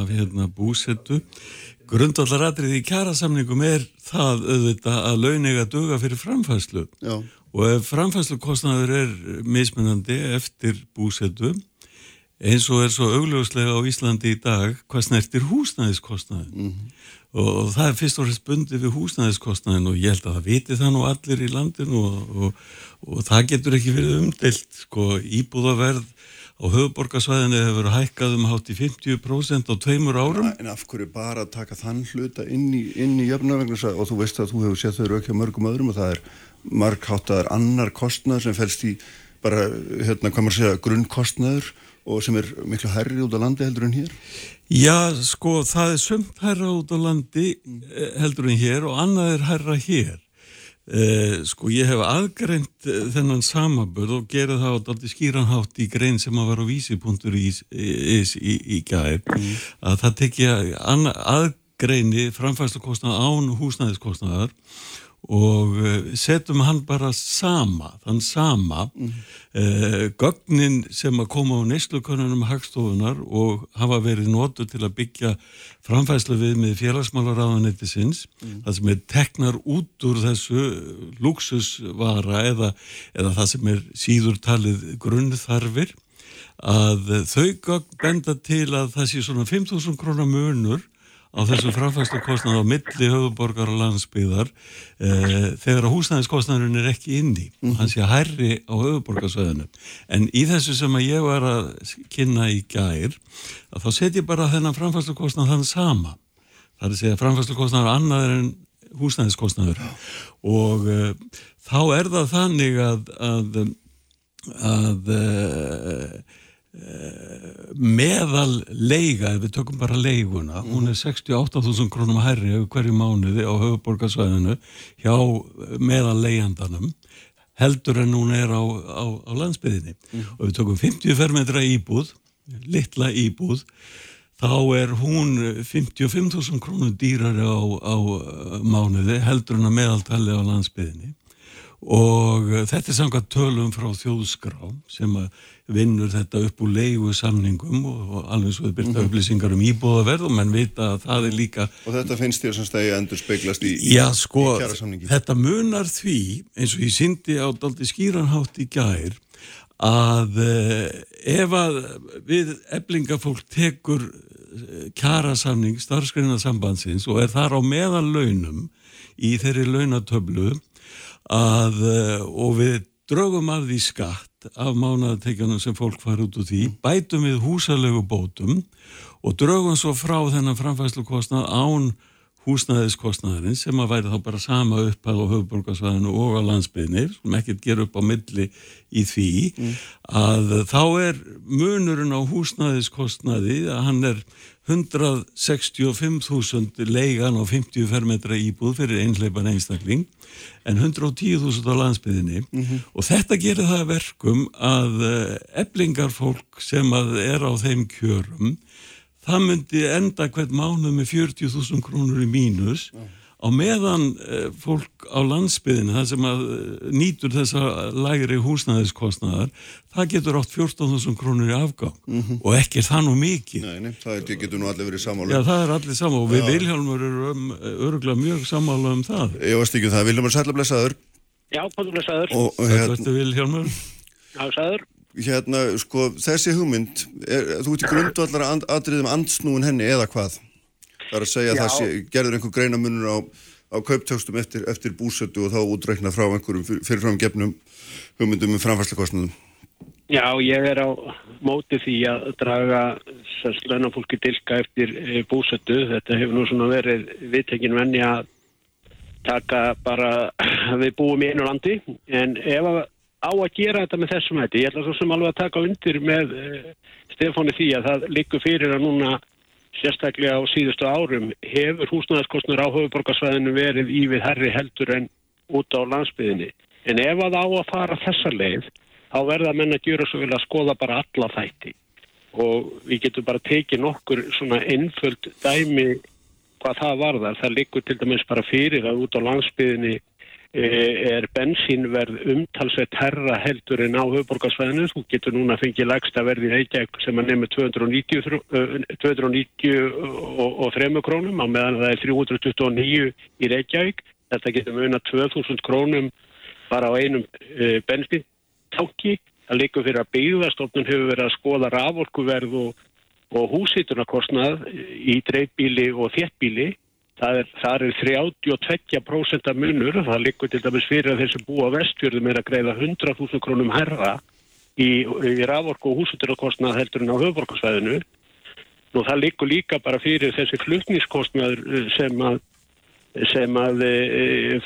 af hérna, búsettu grundvallaratrið í kjærasamningum er það auðvitað að laun eigi að duga fyrir framfæslu já. og ef framfæslu kostnaður er mismunandi eftir búsettu eins og er svo augljóslega á Íslandi í dag hvað snertir húsnæðiskostnaðin mm -hmm. og, og það er fyrst og fremst bundið við húsnæðiskostnaðin og ég held að það viti það nú allir í landinu og, og, og það getur ekki verið umdelt sko. Íbúðaverð á höfuborgarsvæðinu hefur hækkað um hátt í 50% á tveimur árum. En af hverju bara að taka þann hluta inn í, í jöfnavegnarsvæð og þú veist að þú hefur sett þau raukja mörgum öðrum og það er margháttaðar annar kostnað sem fælst í bara, hérna, hvað maður segja, grunnkostnaður og sem er miklu herri út á landi heldur en hér? Já, sko, það er sömt herra út á landi eh, heldur en hér og annað er herra hér. Eh, sko, ég hef aðgreint eh, þennan samaböð og gerði það á daldi skýranhátt í grein sem að vera á vísipunktur í, í, í, í gæð mm. að það tekja aðgreini framfærslu án húsnæðiskostnaðar og eh, setjum hann bara sama, þann sama mm. eh, gögnin sem að koma á neyslukonunum hagstofunar og hafa verið nótu til að byggja framfæslu við með félagsmálaráðanettisins mm. það sem er teknar út úr þessu luxusvara eða, eða það sem er síður talið grunnþarfir að þau gögn benda til að það sé svona 5.000 krónar munur á þessu framfæslu kostnað á milli höfuborgar og landsbyðar eh, þegar að húsnæðiskostnæðurinn er ekki inni og mm. hann sé hærri á höfuborgarsvæðinu. En í þessu sem að ég var að kynna í gær, að þá setjum ég bara þennan framfæslu kostnað þann sama. Það er að segja framfæslu kostnæður annaður en húsnæðiskostnæður og uh, þá er það þannig að, að, að uh, meðal leiga, ef við tökum bara leiguna, mm. hún er 68.000 krónum herri hverju mánuði á höfuborgarsvæðinu hjá meðal leigandanum heldur en hún er á, á, á landsbyðinni mm. og við tökum 50 fermetra íbúð litla íbúð þá er hún 55.000 krónum dýrari á, á mánuði heldur en að meðaltali á landsbyðinni og þetta er samkvæmt tölum frá þjóðskrá sem að vinnur þetta upp úr leigu samningum og alveg svo þau byrta mm -hmm. upplýsingar um íbúðaverð og menn vita að það er líka Og þetta finnst þér sem stegi endur speiklast í, Já, sko, í kjærasamningi Þetta munar því, eins og ég syndi á daldi skýranhátt í gær að eh, ef að við eblingafólk tekur eh, kjærasamning starfskreinasambandsins og er þar á meðal launum í þeirri launatöflu að eh, og við draugum að því skatt af mánaðateikjanum sem fólk fara út úr því, bætum við húsalegu bótum og draugum svo frá þennan framfæslu kostnað án húsnæðiskostnæðurinn sem að væri þá bara sama upphæð á höfuborgarsvæðinu og á landsbygðinni sem ekkert ger upp á milli í því mm. að þá er munurinn á húsnæðiskostnæði að hann er 165.000 leigan á 50 fermetra íbúð fyrir einhleipan einstakling en 110.000 á landsbygðinni mm -hmm. og þetta gerir það verkum að eblingarfólk eh, sem að er á þeim kjörum það myndi enda hvert mánuð með 40.000 krónur í mínus Já. Á meðan eh, fólk á landsbyðinu, það sem að eh, nýtur þessa lægri húsnæðiskostnaðar það getur átt 14.000 krónur í afgang. Mm -hmm. og ekki er það nú mikið. Nei, nei það getur nú allir verið samála Já, það er allir samála og við Vilhelmur erum öruglega mjög samála um það. Ég veist ekki um það, Vilhelmur Sællablesaður Já, Sællablesaður Sællablesaður Vilhelmur Já, Sæður hérna, sko, þessi hugmynd, er, þú ert í grundvallara and, aðriðum andsnúin henni eða hvað? Það er að segja Já. að það sé, gerður einhver greinamunur á, á kauptökstum eftir, eftir búsötu og þá útrækna frá einhverjum fyrirfram gefnum hugmyndum um framfærsleikostnum. Já, ég er á móti því að draga slönafólki dilka eftir eh, búsötu. Þetta hefur nú svona verið viðtekinn venni að taka bara, við búum í einu landi en ef að á að gera þetta með þessum hætti. Ég ætla svo sem alveg að taka undir með uh, Stefáni því að það likur fyrir að núna sérstaklega á síðustu árum hefur húsnæðarskostnur á höfuborgarsvæðinu verið í við herri heldur en út á landsbyðinni. En ef að á að fara þessa leið þá verða menn að gera svo vel að skoða bara alla þætti og við getum bara tekið nokkur svona einföld dæmi hvað það varðar. Það likur til dæmis bara fyrir að út á landsbyðinni er bensínverð umtalsveit herra heldur en á höfuborgarsvæðinu. Þú getur núna fengið lagsta verði Reykjavík sem að nefnir 290, 293 krónum á meðan það er 329 í Reykjavík. Þetta getur munið 2000 krónum bara á einum e, bensíntanki. Það líkur fyrir að byggðastofnun hefur verið að skoða raforkuverð og, og húsítunarkostnað í dreifbíli og þéttbíli Það er, það er 32% af munur, það likur til dæmis fyrir að sem búa vestfjörðum er að greiða 100.000 krónum herra í, í raforku og húsuturarkostnað heldur en á höfborgarsvæðinu. Nú það likur líka bara fyrir þessi flutnískostnaður eh, sem að, sem að e,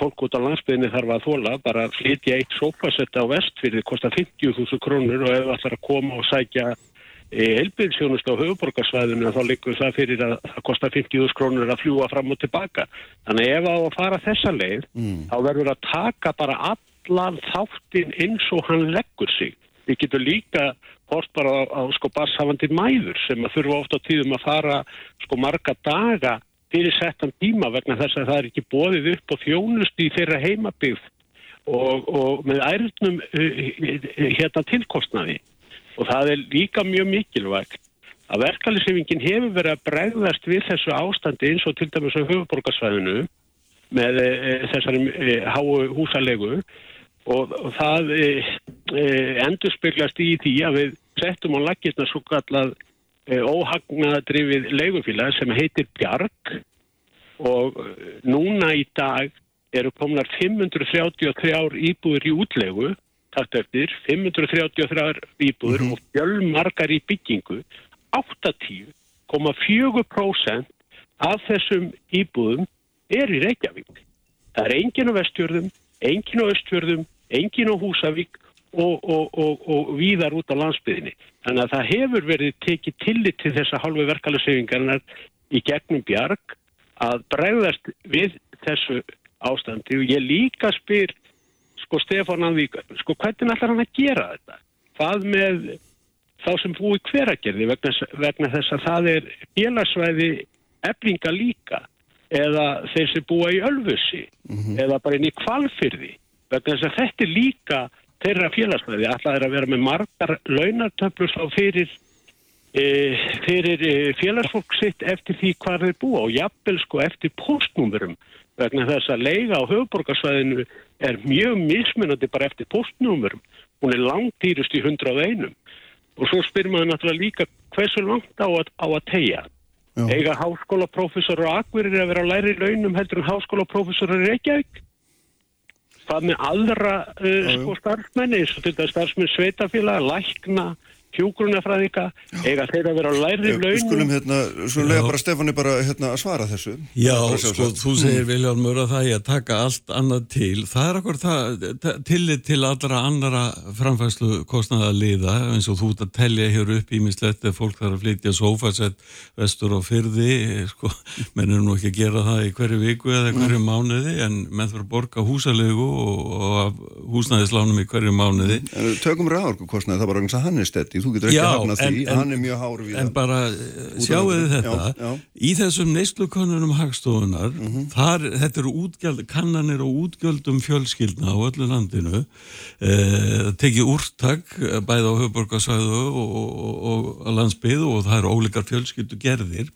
fólk út á landsbygðinni þarf að þóla, bara flytja eitt sópasetta á vestfjörði kostar 50.000 krónur og ef það ætlar að koma og sækja helbilsjónust á höfuborgarsvæðinu þá likur það fyrir að það kostar 50.000 krónur að fljúa fram og tilbaka. Þannig ef það á að fara þessa leið mm. þá verður að taka bara allan þáttinn eins og hann leggur sig. Við getum líka hort bara á, á sko barsafandi mæður sem að þurfa ofta tíðum að fara sko marga daga fyrir settan tíma vegna þess að það er ekki bóðið upp og þjónust í þeirra heimabygð og, og með ærnum uh, hérna tilkostnaði og það er líka mjög mikilvægt að verkefælisefingin hefur verið að bregðast við þessu ástandi eins og til dæmis á höfuborgarsvæðinu með e, þessari e, háu húsalegu og, það e, endur speglast í því að við settum á lakirna svo kallað óhagnadrifið leigufélag sem heitir Bjarg. Og eh, núna í dag eru komnar 533 íbúður í útlegu, takt eftir, 533 íbúður og fjölmargar í byggingu, 80,4% af þessum íbúðum er í Reykjavík. Það er engin á vestjörðum, engin á östjörðum, engin á Húsavík og, og, og, og víðar út á landsbyðinni. Þannig að það hefur verið tekið tillit til þessa halvu verkefælusefingarnar í gegnum bjarg að bregðast við þessu ástandi og ég líka spyr sko Stefán Anvík, sko hvernig ætlar hann að gera þetta? Hvað með þá sem búi hveragerði vegna, vegna þess að það er félagsvæði eflinga líka? Eða þeir sem búa í Ölfusi? Eða bara inn í kvalfyrði vegna þess að þetta er líka þeirra félagsvæði, alltaf er að vera með margar launartöflur þá fyrir e, fyrir e, félagsfólk sitt eftir því hvað þeir búa og jafnvel sko eftir postnúmurum vegna þess að leiga á höfuborgarsvæðinu er mjög mismunandi bara eftir postnúmurum hún er langtýrust í 101 og svo spyr maður náttúrulega líka hversu langt á að, á að tegja Já. eiga háskólaprófessor og akverir að vera á læri launum heldur en háskólaprófessor í Reykjavík? Hvað með aðra uh, sko starfsmenni, eins og þetta starfsmenn sveitafélag, lækna hjúgrunafræðika, eiga þeir að vera á læri launum. skulum hérna, svo lega bara Stefáni bara hérna að svara þessu. Já, sko, þú segir Viljálmur að það er að taka allt annað til. Það er akkur það, tillit til allra annara framfæslu kostnaða liða, eins og þú ert að telja hér upp í mislegt ef fólk þarf að flytja sófasett vestur á fyrði, sko, menn er nú ekki að gera það í hverju viku eða hverju mánuði, en menn þarf að borga húsalegu og, og húsnæðislánum í hverju mánuði. En það stetti, þú getur ekki hafnað því, hann er mjög hár við en bara eh, sjáu þið þetta? Já, já. í þessum neyslukönnunum hagstofunar Mhm. þar, þetta eru útgjöld kannanir og útgjöldum fjölskyldna á öllu landinu eh, tekið úrtak eh, bæði á höfuborgarsvæðu og, og, og, landsbyðu og það eru ólíkar fjölskyldu gerðir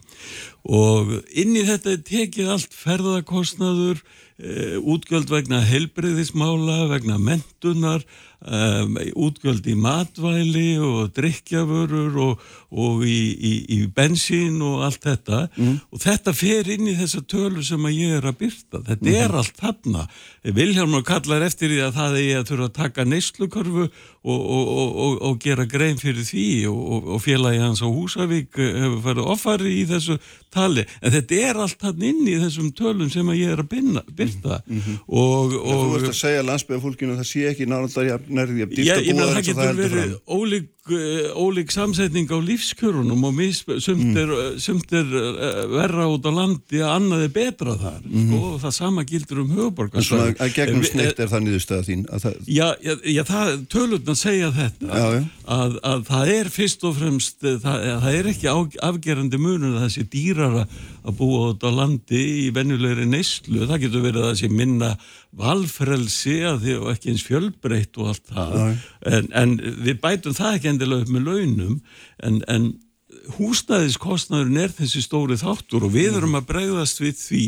og inn í þetta er tekið allt ferðarkostnaður eh, útgjöld vegna helbriðismála, vegna mentunar, um, útgjöld í matvæli og drikkjavörur og, og í, í, í bensín og allt þetta og þetta fer inn í þessa tölu sem að ég er að byrta. Þetta er allt þarna. Vilhelmur kallar eftir því að það er að þurfa að taka neyslukörfu og, og, og, og, og gera grein fyrir því og, og félagi hans á Húsavík eh, hefur farið offari í þessu tali. En þetta er allt þarna inn í þessum tölum sem að ég er að byrta og, Þú og veist að segja landsbyggðafólkinu að það sé ekki náttúrulega nærði að Já, dýrt að ég búa meina það eins og getur heldur verið fram. ólík, ólík samsetning á lífskjörunum og mis, sumt er, sumt er uh, verra út á landi að annað er betra þar. Sko, og það sama gildur um En svona að gegnum snitt er það niðurstaða þín að það, Já, já, já tölurna segja þetta Já, já. Að, að það er fyrst og fremst eh, það, það er ekki á, afgerandi munur að það sé dýrara að búa út á landi í venjulegri neyslu. Það getur verið að það sé minna valfrelsi að því og ekki eins fjölbreytt og allt það. En, en við bætum það ekki endilega upp með launum en, en húsnæðiskostnaðurinn er þessi stóri þáttur og við erum að bregðast við því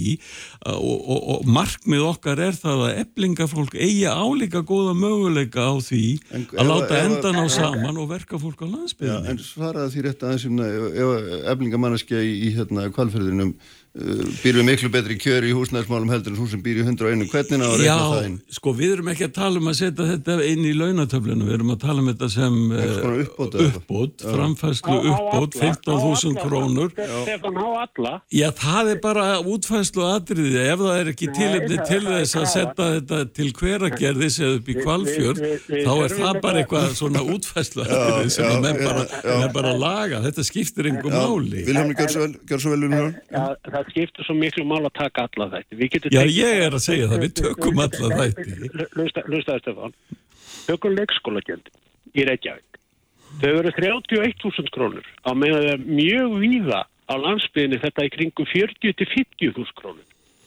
og, og, og markmið okkar er það að eblingafólk eigi álíka góða möguleika á því En að láta ef- endan á saman og verka fólk á Já, landsbyðinni. en svaraði því rétt aðeins um ef eflingamanneskja í, í hérna kvalferðinum býr við miklu betri kjöri í húsnæðismálum heldur en þú sem býr í 101 hvernig á að reyna það Já, inn? sko við erum ekki að tala um að setja þetta inn í launatöflinu, við erum að tala um þetta sem eh, uppbót uppbót framfæslu uppbót, 15.000 krónur. Stefán á alla. Já, það er bara útfæslu atriði, ef það er ekki tilefni það- til er þess að setja þetta til hveragerðis eða upp í kvalfjörð, þá er það bara eitthvað svona útfæslu atriði sem já, að menn já, bara, já. menn bara laga, þetta skiptir einhver máli. Vilhelmur, gjör svo vel, það skiptir svo miklu mál að taka alla getum Já, ég er að segja það, við tökum alla þætti. Hlustaði Stefán. Tökum leikskólagjöld í Reykjavík. Þau eru 31.000 krónur á meðan það er mjög víða á landsbyðinni þetta í kringum 40-50.000 krónur.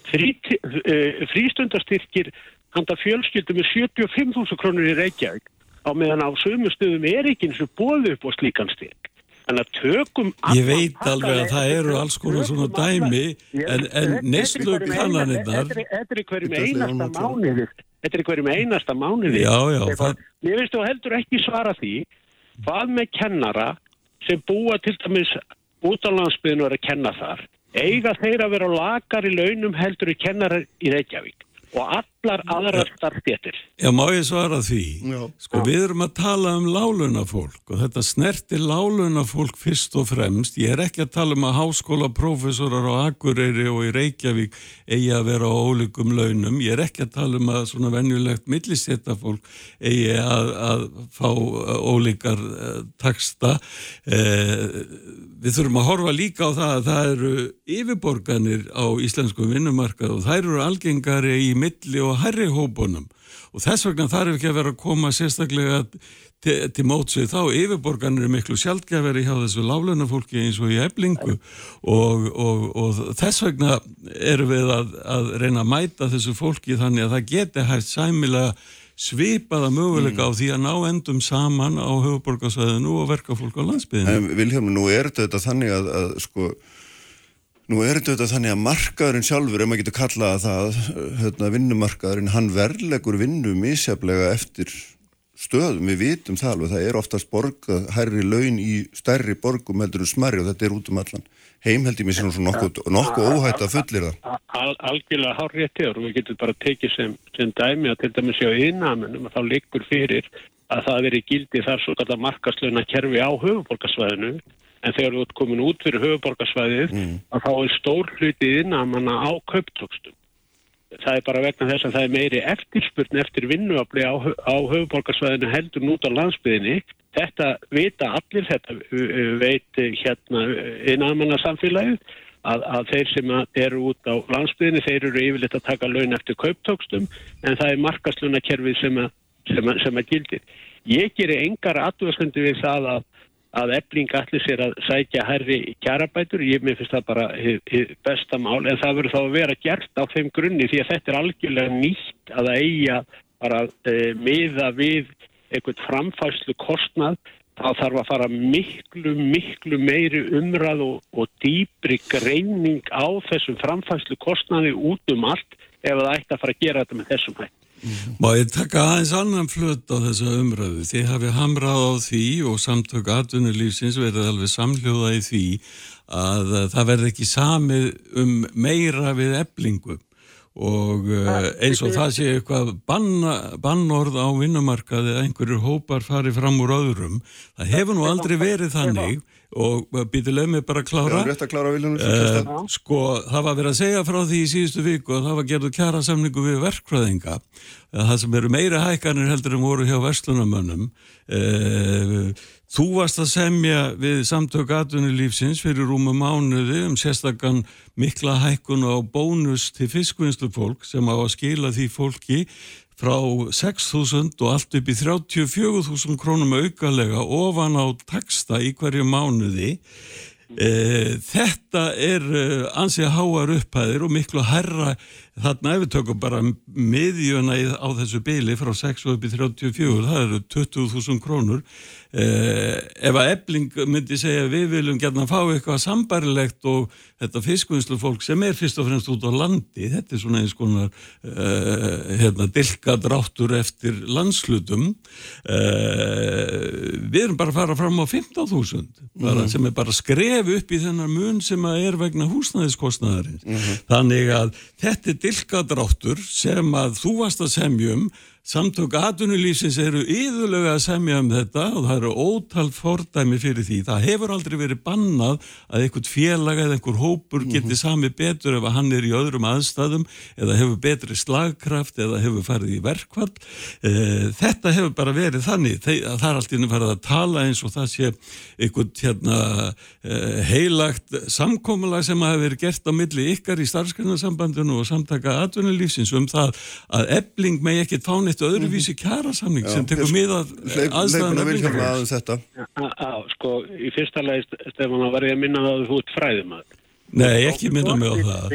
Uh, frístundastyrkir handa fjölskyldum er 75.000 krónur í Reykjavík á meðan á sömu stöðum er ekki eins og bóðu upp á slíkan styrk. Þannig að tökum... Ég veit alveg að það eru alls konar svona dæmi, en, en neyslu kannanirnar, Þetta er í hverjum er einasta mánuði. Þetta er í hverjum einasta mánuði. Já, já, það- Mér finnst þú heldur ekki svara því hvað með kennara sem búa til dæmis út á landsbyðinu og er að kenna þar, eiga þeir að vera lakar í launum heldur í kennarar í Reykjavík og allar aðrar starfstjéttir. Já, má ég svara því? Já. Sko, við erum að tala um lálunafólk og þetta snertir lálunafólk fyrst og fremst. Ég er ekki að tala um að háskólaprófessorar á Akureyri og í Reykjavík eigi að vera á ólíkum launum. Ég er ekki að tala um að svona venjulegt milliséttafólk eigi að, að fá ólíkar uh, taksta. Uh, við þurfum að horfa líka á það að það eru yfirborganir á íslensku vinnumarkað og þær eru algengari í milli og herri hópunum. Og þess vegna þarf ekki að vera að koma sérstaklega til, til mótsvið þá. Yfirborganir er miklu sjálfgefari hjá þessu láflunafólki eins og í eblingu og, og, og þess vegna erum við að, að reyna að mæta þessu fólki þannig að það geti hægt sæmilega svipaða möguleika á því að ná endum saman á höfuborgarsvæðinu og verka fólk á landsbyðinu. Vilhelm, nú er þetta þannig að, að sko, nú er þetta þannig að markaðurinn sjálfur, ef maður getur kallað það, hérna, vinnumarkaðurinn, hann verlegur vinnu misjaflega eftir stöðum, við vitum það alveg, það er oftast borgað hærri laun í stærri borgum heldur en smarri og þetta er út um allan heimhældi mér sem nokkuð nokku óhætt að fullir það. Al, algjörlega hár rétti og við getum bara tekið sem, sem dæmi að til dæmis sjá innamenum að þá liggur fyrir að það veri gildi þar svo kallar markaslöna kerfi á höfuborgarsvæðinu en þegar þú ert komin út fyrir höfuborgarsvæðið mm. að þá er stór hluti innamanna á köptökstum. Það er bara vegna þess að það er meiri eftirspurn eftir vinnuafli á, á höfuborgarsvæðinu heldur nút á landsbyðinni Þetta vita allir, þetta veit hérna innamanna samfélagið að, að þeir sem eru út á landsbyðinni, þeir eru yfirleitt að taka laun eftir kauptókstum en það er markaslunarkerfið sem, sem, sem að gildir. Ég gerir engar aðvöðskundi við það að, að ebling allir sér að sækja herri kjarabætur, ég með finnst það bara hið, hið besta mál en það verður þá að vera gert á þeim grunni því að þetta er algjörlega nýtt að það eiga bara e, miða við einhvern framfæslu kostnað þá þarf að fara miklu, miklu meiri umræð og, og dýbri greining á þessum framfæslu kostnaði út um allt ef það ætti að fara að gera þetta með þessum hætt. Má ég taka aðeins annan flut á þessa umræðu? Þið hafi hamrað á því og samtök atvinnulífsins verið alveg samljóða í því að það verði ekki samið um meira við eblingum og uh, eins og það sé eitthvað banna, bannorð á vinnumarkaði að einhverjur hópar fari fram úr öðrum það hefur nú aldrei verið þannig. Og býtileg með bara að klára, Já, að klára uh, sko það var verið að segja frá því í síðustu viku og það var gerðu kjara samningu við verkfræðinga. Það sem eru meira hækkanir heldur en voru hjá verslunamönnum uh, Þú varst að semja við samtök atvinnulífsins fyrir rúmu mánuði um sérstakann mikla hækkun á bónus til fiskvinnslu fólk sem á að skila því fólki frá 6.000 og allt upp í 34.000 krónum aukalega ofan á taksta í hverju mánuði. E, þetta er ansið háar upphæðir og miklu herra þarna ef við tökum bara miðjuna á þessu byli frá 6 og upp í 34, það eru 20.000 krónur eh, ef að ebling myndi segja við viljum gætna fá eitthvað sambarilegt og þetta fiskvinnslu fólk sem er fyrst og fremst út á landi, þetta er svona eins konar eh, hérna, dilkadráttur eftir landslutum eh, við erum bara að fara fram á 15.000 mm. sem er bara skref upp í þennar mun sem að er vegna húsnæðiskostnæðarins mm -hmm. þannig að þetta er dilkadráttur sem að þú varst að semjum Samtök aðunulífsins eru yðurlega að semja um þetta og það eru ótal fordæmi fyrir því. Það hefur aldrei verið bannað að einhvern félag eða einhver hópur geti -hmm. sami betur ef hann er í öðrum aðstæðum eða hefur betri slagkraft eða hefur farið í verkvall. E, þetta hefur bara verið þannig. Það er alltaf inn að fara að tala eins og það sé einhvern hérna, e, heilagt samkómulag sem hafi verið gert á milli ykkar í starfsgrunnarsambandinu og samtaka aðunulífsins um það að ebling með ekkert fánit eitt öðruvísi kjærasamning sem tekur miða aðstæðan að vilja aðeins þetta. Sko, í fyrsta leið Stefán, að verði að minna það að þú ert fræðum að Nei, ekki minna mig á það.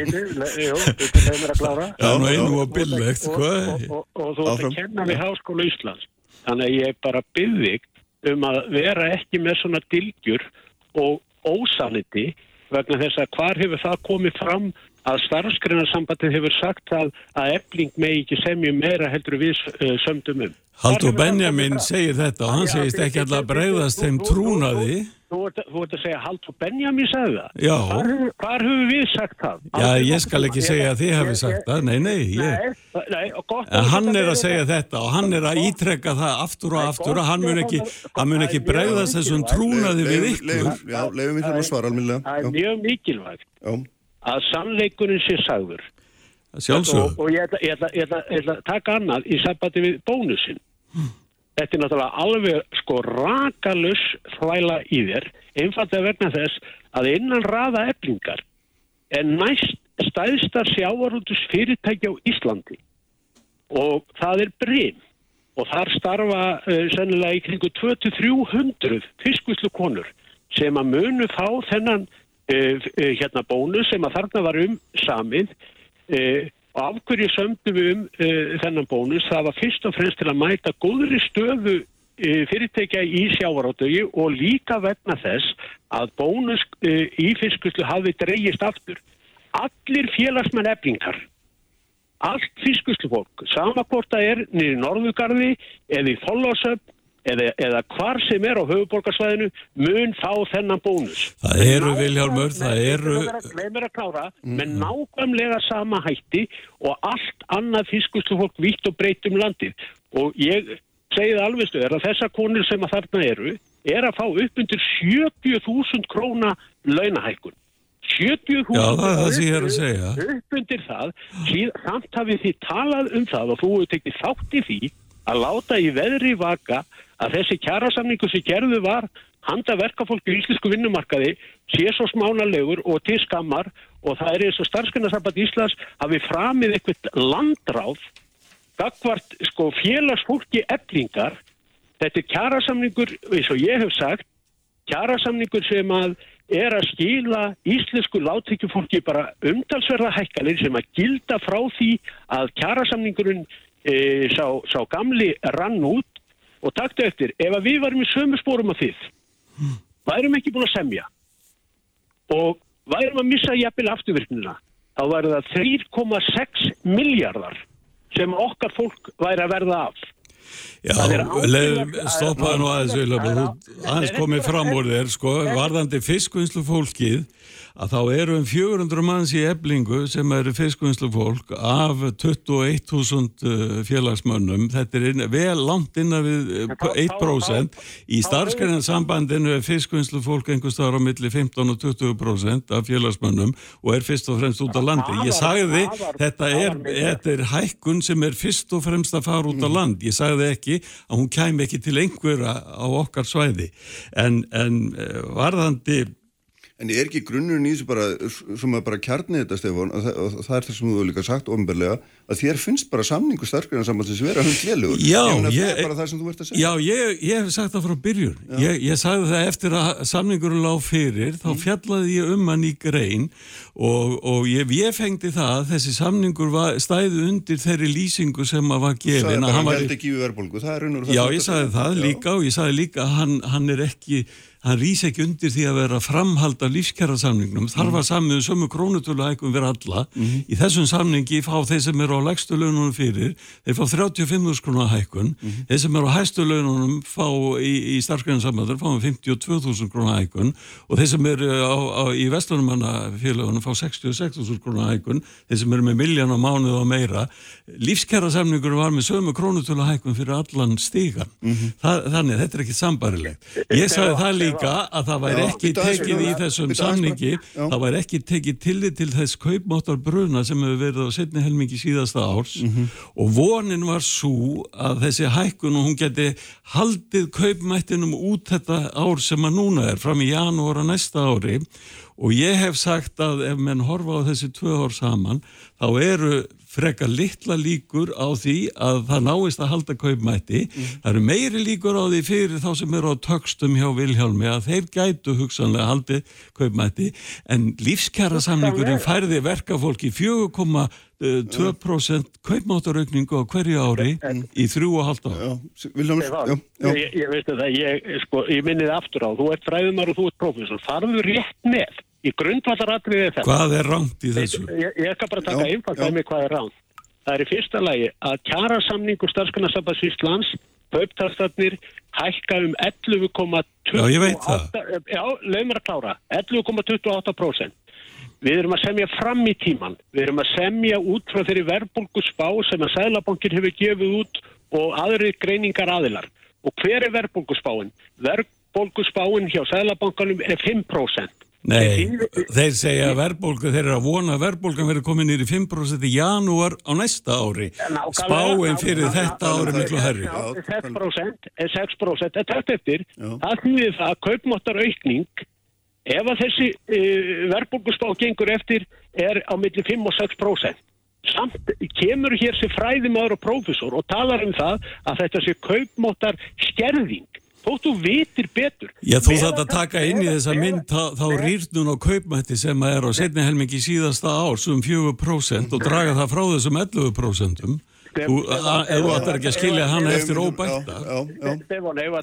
Jú, þetta er mér að klára. Já, nú einu og billegt Og þú ert að kenna við Háskóla Íslands. Þannig að ég er bara byggðið um að vera ekki með svona dilgjur og ósaniti vegna þess að hvar hefur það komið fram að starfsgreinarsambatið hefur sagt að, að ebling megi ekki semjum meira heldur við uh, sömdum um. Haldur hefur- Benjamin segir þetta og hann Já, segist ekki alltaf þú- þeim trúnaði. Þú ert, þú ert að segja Haldur Benjamin sagði það. Já. Hvar, hefur- hvar höfum við sagt það? Já, ég skal ekki segja að þið hefði sagt það, nei, nei, ég. Nei, nei, og gott En hann er að segja þetta og hann er að ítrekka það aftur og aftur og hann mun ekki, hann mun ekki bregðast þessum trúnaði við ykkur. Já, leifum við þurfum að svara alminlega. Það er mjög mikilvægt Já, að sannleikurinn sé sagður. og, og ég ætla, að taka annað í sambandi við bónusinn. Þetta er náttúrulega alveg sko rakalus þvæla í þér, einfallega vegna þess að innan raða eblingar er næst stæðstar sjávarútus fyrirtæki á Íslandi og það er Brim og þar starfa uh, sennilega í kringu 200-300 fiskvislu konur sem að munu fá þennan hérna bónus sem að þarna var um samið uh, og af hverju sömdu við um þennan bónus það var fyrst og fremst til að mæta góðri stöðu uh, fyrirtækja í sjávarótögi og líka vegna þess að bónus í fiskvislu hafi dreigist aftur. Allir félagsmenn eblingar allt fiskuslufólk, sama hvort það er niður í Norðugarði eða í Þollásöfn eða, eða hvar sem er á höfuborgarsvæðinu mun fá þennan bónus. Það eru, Vilhjálmur, það eru... Leimir að klára með nákvæmlega sama hætti og allt annað fiskuslufólk vitt og breytt um landið. Og ég segi það alveg stöður að þessar konur sem að þarna eru er að fá upp undir 70.000 króna launahækun. 70.000 Já, það er það sem ég er að segja. upp undir það, samt hafið þið talað um það og þú hefur tekið þátt í því að láta í veðri vaka að þessi kjærasamningu sem gerðu var handa verkafólki í íslensku vinnumarkaði sé svo smánalegur og til skammar og það er eins og starfskunnarsamband Íslands hafi framið eitthvað landráð gagvart sko félagsfólki eblingar þetta er kjærasamningur eins og ég hef sagt kjærasamningur sem að er að skila íslensku láttekjufólki bara umtalsverða hækkanir sem að gilda frá því að kjærasamningurinn e, sá, sá gamli rann út og taktu eftir, ef að við varum í sömu spórum að þið, værum ekki búin að semja og værum að missa jafnvel afturvirknina, þá væri það 3,6 miljardar sem okkar fólk væri að verða af. Já, stoppaði nú aðeins, aðeins komið fram úr þér, sko, varðandi fiskvinnslu fólkið, að þá eru um 400 manns í eblingu sem eru fiskvinnslu fólk af 21.000 uh, félagsmönnum, þetta er inn, vel langt innan við uh, þá- 1%, í þá- starfsgrænarsambandinu er fiskvinnslu fólk einhvers staðar á milli 15 og 20% af félagsmönnum og er fyrst og fremst út á landi. Ég sagði, þetta er, þetta er hækkun sem er fyrst og fremst að fara út á land. Ég sagði ekki að hún kæmi ekki til einhverja á okkar svæði. En, en eh, varðandi, En er ekki grunnurinn í þessu bara, sem að bara kjarni þetta, Stefán, og það, og það er það sem þú hefur líka sagt ofnbærlega, að þér finnst bara samningu vera. Já, ég... ég- Það bara það sem þú ert að segja. já, ég, ég hef sagt það frá byrjun. Ég, ég sagði það eftir að samningurinn lág fyrir, þá Mm. fjallaði ég um hann í grein og, og ég, ég fengdi það að þessi samningur var, stæði undir þeirri lýsingu sem að var Það er gefin. að hann held ekki við verðbólgu. Það er raun og Já, það ég sagði það líka og ég sagði líka að hann, hann er ekki, hann rýs ekki undir því að vera framhald af lífskjara samningnum. Þar var samið um sömu krónutöluhækum við alla. Í þessum samningi fá þeir sem eru á legstu laununum fyrir, þeir fá 35.000 krónar hækun. Þeir sem eru á hæstu laununum fá í, í starfsgrænsambandar fá um 52.000 krónar hækun og þeir sem eru á, á, í vestlunumannafélagunum fá 66.000 krónar hækun. Þeir sem eru með miljón á mánuð og meira. Lífskjara samningur var með sömu krónutöluhækun fyrir allan stígan. Þa, þannig, þetta er ekki sambarilegt. Líka að það væri ekki tekið í þessum samningi, það væri ekki tekið tillit til þess kaupmáttar bruna sem hefur verið á setni helmingi síðasta árs. Og vonin var svo að þessi hækkun og hún geti haldið kaupmættinum út þetta ár sem að núna er fram í janúar að næsta ári. Og ég hef sagt að ef menn horfa á þessi tvö ár saman þá eru frekar litla líkur á því að það náist að halda kaupmætti. Það eru meiri líkur á því fyrir þá sem eru á tökstum hjá Vilhjálmi að þeir gætu hugsanlega haldið kaupmætti en lífskjara samningurinn færði verkafólki 4,2% kaupmáttaraukningu á hverju ári í þrjú og halvt ári. Já, Viljáms, já, já. Ég, ég veistu það, ég, sko, ég minnið aftur á, þú ert fræðumar og þú ert prófessor, farðu rétt með í grundvallaratriði þetta. Hvað er rámt í þessu? Ég, ég kann bara taka einfalt að mig hvað er ránt. Það er í fyrsta lagi að kjara samningu starfskannarsambans Íslands, kauptarstafnir, hækka um 11,28... Já, ég veit það. Já, leið mér að klára. 11,28%. Við erum að semja fram í tíman. Við erum að semja út frá þeirri verðbólgu spá sem að Sælabankin hefur gefið út og aðri greiningar aðilar. Og hver er? Verðbólgu spáin hjá Sælabankanum er 5%. Nei, þeir segja að verðbólgu, þeir eru að vona að verðbólgan verður komin nýri 5% í janúar á næsta ári. Spáin fyrir þetta ári miklu herri. Já, 6% er 6% er tætt eftir. Það þýðir það að kaupmáttar aukning ef að þessi uh, verðbólguspá gengur eftir er á milli 5 og 6%. Samt kemur hér sér fræðimaður og prófessor og talar um það að þetta sé kaupmáttar skerðing. Þóttu vitir betur. Já, þú þarf að taka inn í þessa mynd þá, þá rýrnun á kaupmætti sem að er á setni helmingi síðasta árs um 4% og draga það frá þessum 11%. Þú, ætlar ekki að skilja hana eftir óbætta. Já, já, já. Stefán, ef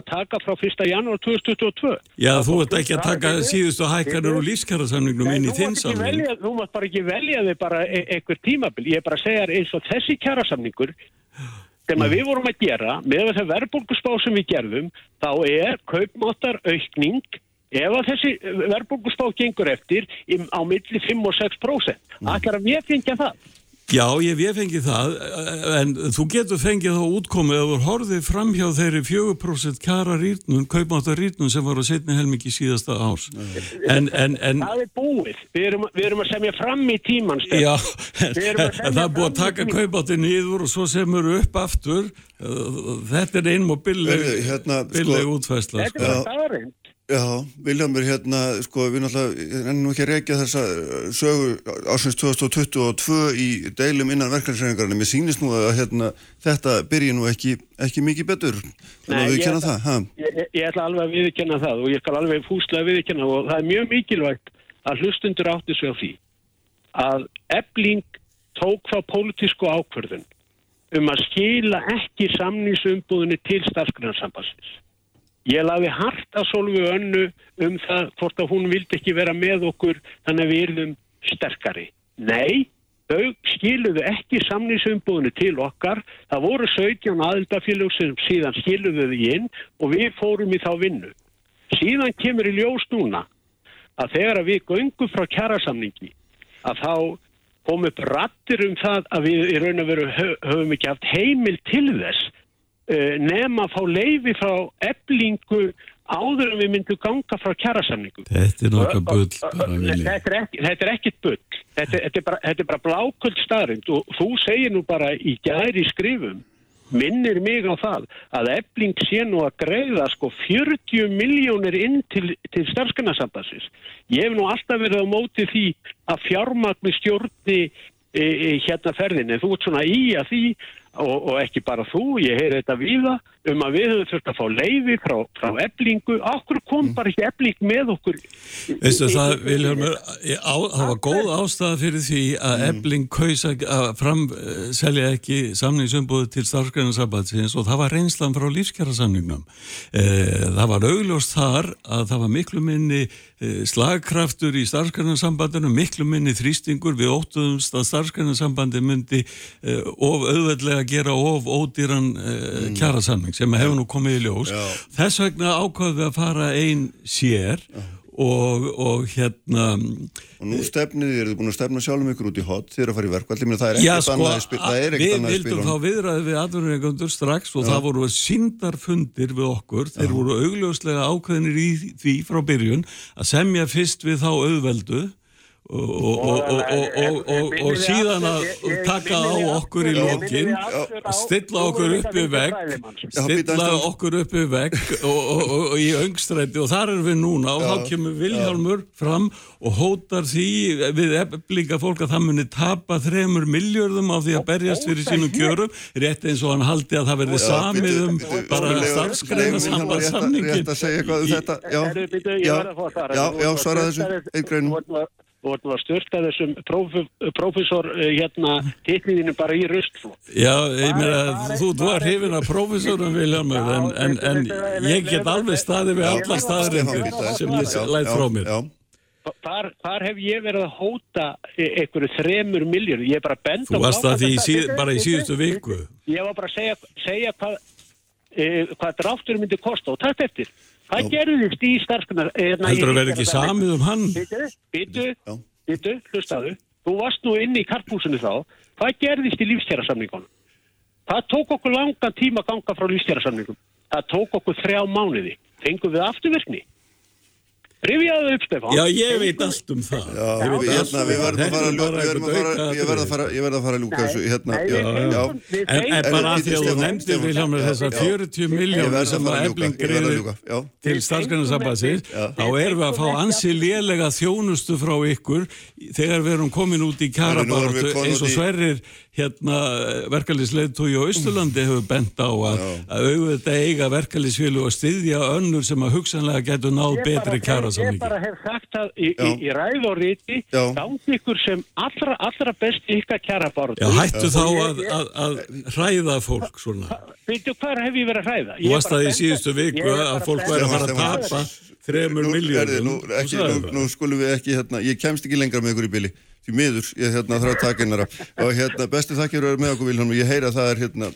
að taka, frá 1. janúar 2022 Já, þú ert ekki að taka síðustu hækkanir og lífskjærasamningnum inn í þinn samning. Þú mátt bara ekki velja þig bara e einhver tímabil. Ég er bara að segja þér eins og þessi kjærasamningur sem að við vorum að gera með það verðbólguspá sem við gerðum þá er kaupmáttar aukning ef að þessi verðbólguspá gengur eftir á milli 5 og 6%. Ætlar að við fengja það. Já, ég hef fengið það, en þú getur fengið þá útkomið að þú horfið fram hjá þeirri 4% kjara rýrnun, kaupmáttar rýrnun sem var á setni helmingi síðasta árs. En, en, en, Það er búið. Við erum, við erum að semja fram í tíman. Já, að það er búið að taka kaupmáttin niður og svo semur upp aftur. Þetta er einum og billeg, hérna, sko- billeg útfæsla. Þetta er Sko. bara staðarind. Já, Viljámur, hérna, sko, við náttúrulega, en nú ekki að reykja þessa uh, sögu ásins 2022 í deilum innan verkefnisreiningarinn. Mér sýnist nú að hérna, þetta byrji nú ekki, ekki mikið betur. Þannig að við kenna það, ha? Ég, ég- ætla alveg að viðkjanna það og ég skal alveg fúslega viðkjanna og það er mjög mikilvægt að hlustundur átti sig á því að ebling tók þá pólitísku ákvörðun um að skila ekki samningsumbúðinni til starfsgrunarsambansins. Ég laði hart að Solveig önnu um það hvort að hún vildi ekki vera með okkur þannig að við erum sterkari. Nei, þau skiluðu ekki samningsumbúðinu til okkar. Það voru 17 aðildafélög sem síðan skiluðu þau inn og við fórum í þá vinnu. Síðan kemur í ljós núna að þegar að við göngum frá kjærasamningi að þá kom upp rattir um það að við í raun og veru hö- höfum ekki haft heimil til þess nema að fá leifi frá eblingu áður en við myndum ganga frá kjærasamningu. Þetta er nokkað bull bara vilja. Þetta er, ekki, þetta er ekkit bull. Þetta, þetta er bara, þetta er bara bláköld staðrind og þú segir nú bara í gæri skrifum minnir mig á það að ebling sé nú að greiða sko 40 miljónir inn til, til starfskanarsambansins. Ég hef nú alltaf verið á móti því að fjármagni stjórni e, e, hérna ferðinni. Þú ert svona í að því og, og ekki bara þú, ég heyri þetta víða um að við höfum þurft að fá leifi frá, frá eblingu. Akkur kom bara ekki ebling með okkur? Veistu það, Vilhelmur, það var góð ástæða fyrir því að Mm. Ebling kaus að framselja ekki samningsumbúðu til starfsgrænarsambandsins og það var reynslan frá lífskjærasamningnum. Eh, það var augljóst þar að það var miklu minni eh, slagkraftur í starfsgrænarsambandsinu, miklu minni þrýstingur við óttuðumst að starfsgrænarsambanди myndi eh, of auðveldlega gera of ódýran eh, kjærasamning sem hefur nú komið í ljós. Já. Þess vegna ákvaðum við að fara einn sér og, og hérna Og nú stefnið, þið eruð búin að stefna sjálfum ykkur út í hot, þið eru að fara í verkvall, það er Já ekkert sko, annað spil, það er við ekkert annað í vildum spilun. þá viðræði við atvinnureikundur strax og það voru síndarfundir við okkur, þeir voru augljóslega ákveðinir í því frá byrjun að semja fyrst við þá auðveldu og, og, og, og, og, og, og síðan að taka á okkur í lokin stilla okkur upp í vegg stilla okkur upp í vegg og, í öngstræti. Og þar erum við núna og þá kemur Vilhjálmur fram og hótar því við eblinga fólk að það muni tapa þremur miljörðum á því að berjast fyrir sínum kjörum rétt eins og hann haldi að það verði samið um bara starfskreina sambandssamningin Rétt að segja eitthvað um þetta, já, já, já, já, svara þessu, einn greinum. Þú vart nú að styrta þessum prófessor hérna titliðinu bara í rustflokk. Já, ég meina, þú, þú er hrifin af prófessorum Viljámur, en, en, en ég get alveg staði við alla staðrindir sem ég læt frá mér. Já, hvar, hvar hef ég verið að hóta e- einhverju þremur miljörðu? Ég er bara að benda Þú varst að því síð, bara í síðustu viku. Ég var bara að segja, segja hvað, e, hvað dráttur myndi kosta og tætt eftir. Hvað gerðist í starfskunar? E, Heldur að vera ekki samið um hann? Já. býtu, hlustaðu. Þú varst nú inni í karpúsinu þá. Hvað gerðist í lífstjærasamningunum? Það tók okkur langan tíma að ganga frá lífstjærasamningum. Það tók okkur þrjá mánuði. Fengum við afturvirkni? Rifjaðu upp, Stefán. Já, ég veit allt um það. Já, Ég veit við, hérna, um við verðum að fara að bara við verðum að fara, ég verð að fara, ég verð að fara að ljúka þessu, hérna, já, já. En, en bara að því að þú nefndir já, þessar já. 40 Ég miljónir verð að sem fara að ljúka, já. til starfsgrunarsambansins, Já. þá erum við að fá ansi lélega þjónustu frá ykkur þegar við erum komin út í komin eins og Sverrir hérna verkefliðsleðtói á Austurlandi hefur bent á að, að auðvitað eiga verkefliðsfjölu og styðja önnur sem að hugsanlega getur náð Ég betri bara- Ég kjarasamningi. bara hef sagt að í, í, í ræð og riti Já. gangi ykkur sem allra, allra best ykkar kjara báru. Já, hættu þá að, að, að hræða fólk svona. Veitu hvað hef ég verið að hræða? Þú varst að í síðustu viku að fólk væri að fara að tapa þremur Nú, herði, miljónum. nú, ekki, nú, nú skulum við ekki, hérna, ég kemst ekki lengra með ykkur í bili, því miður, ég hérna þarf að taka einnara og hérna, besti þakkir eru með okkur Vilhelm, ég heyra að það er hérna,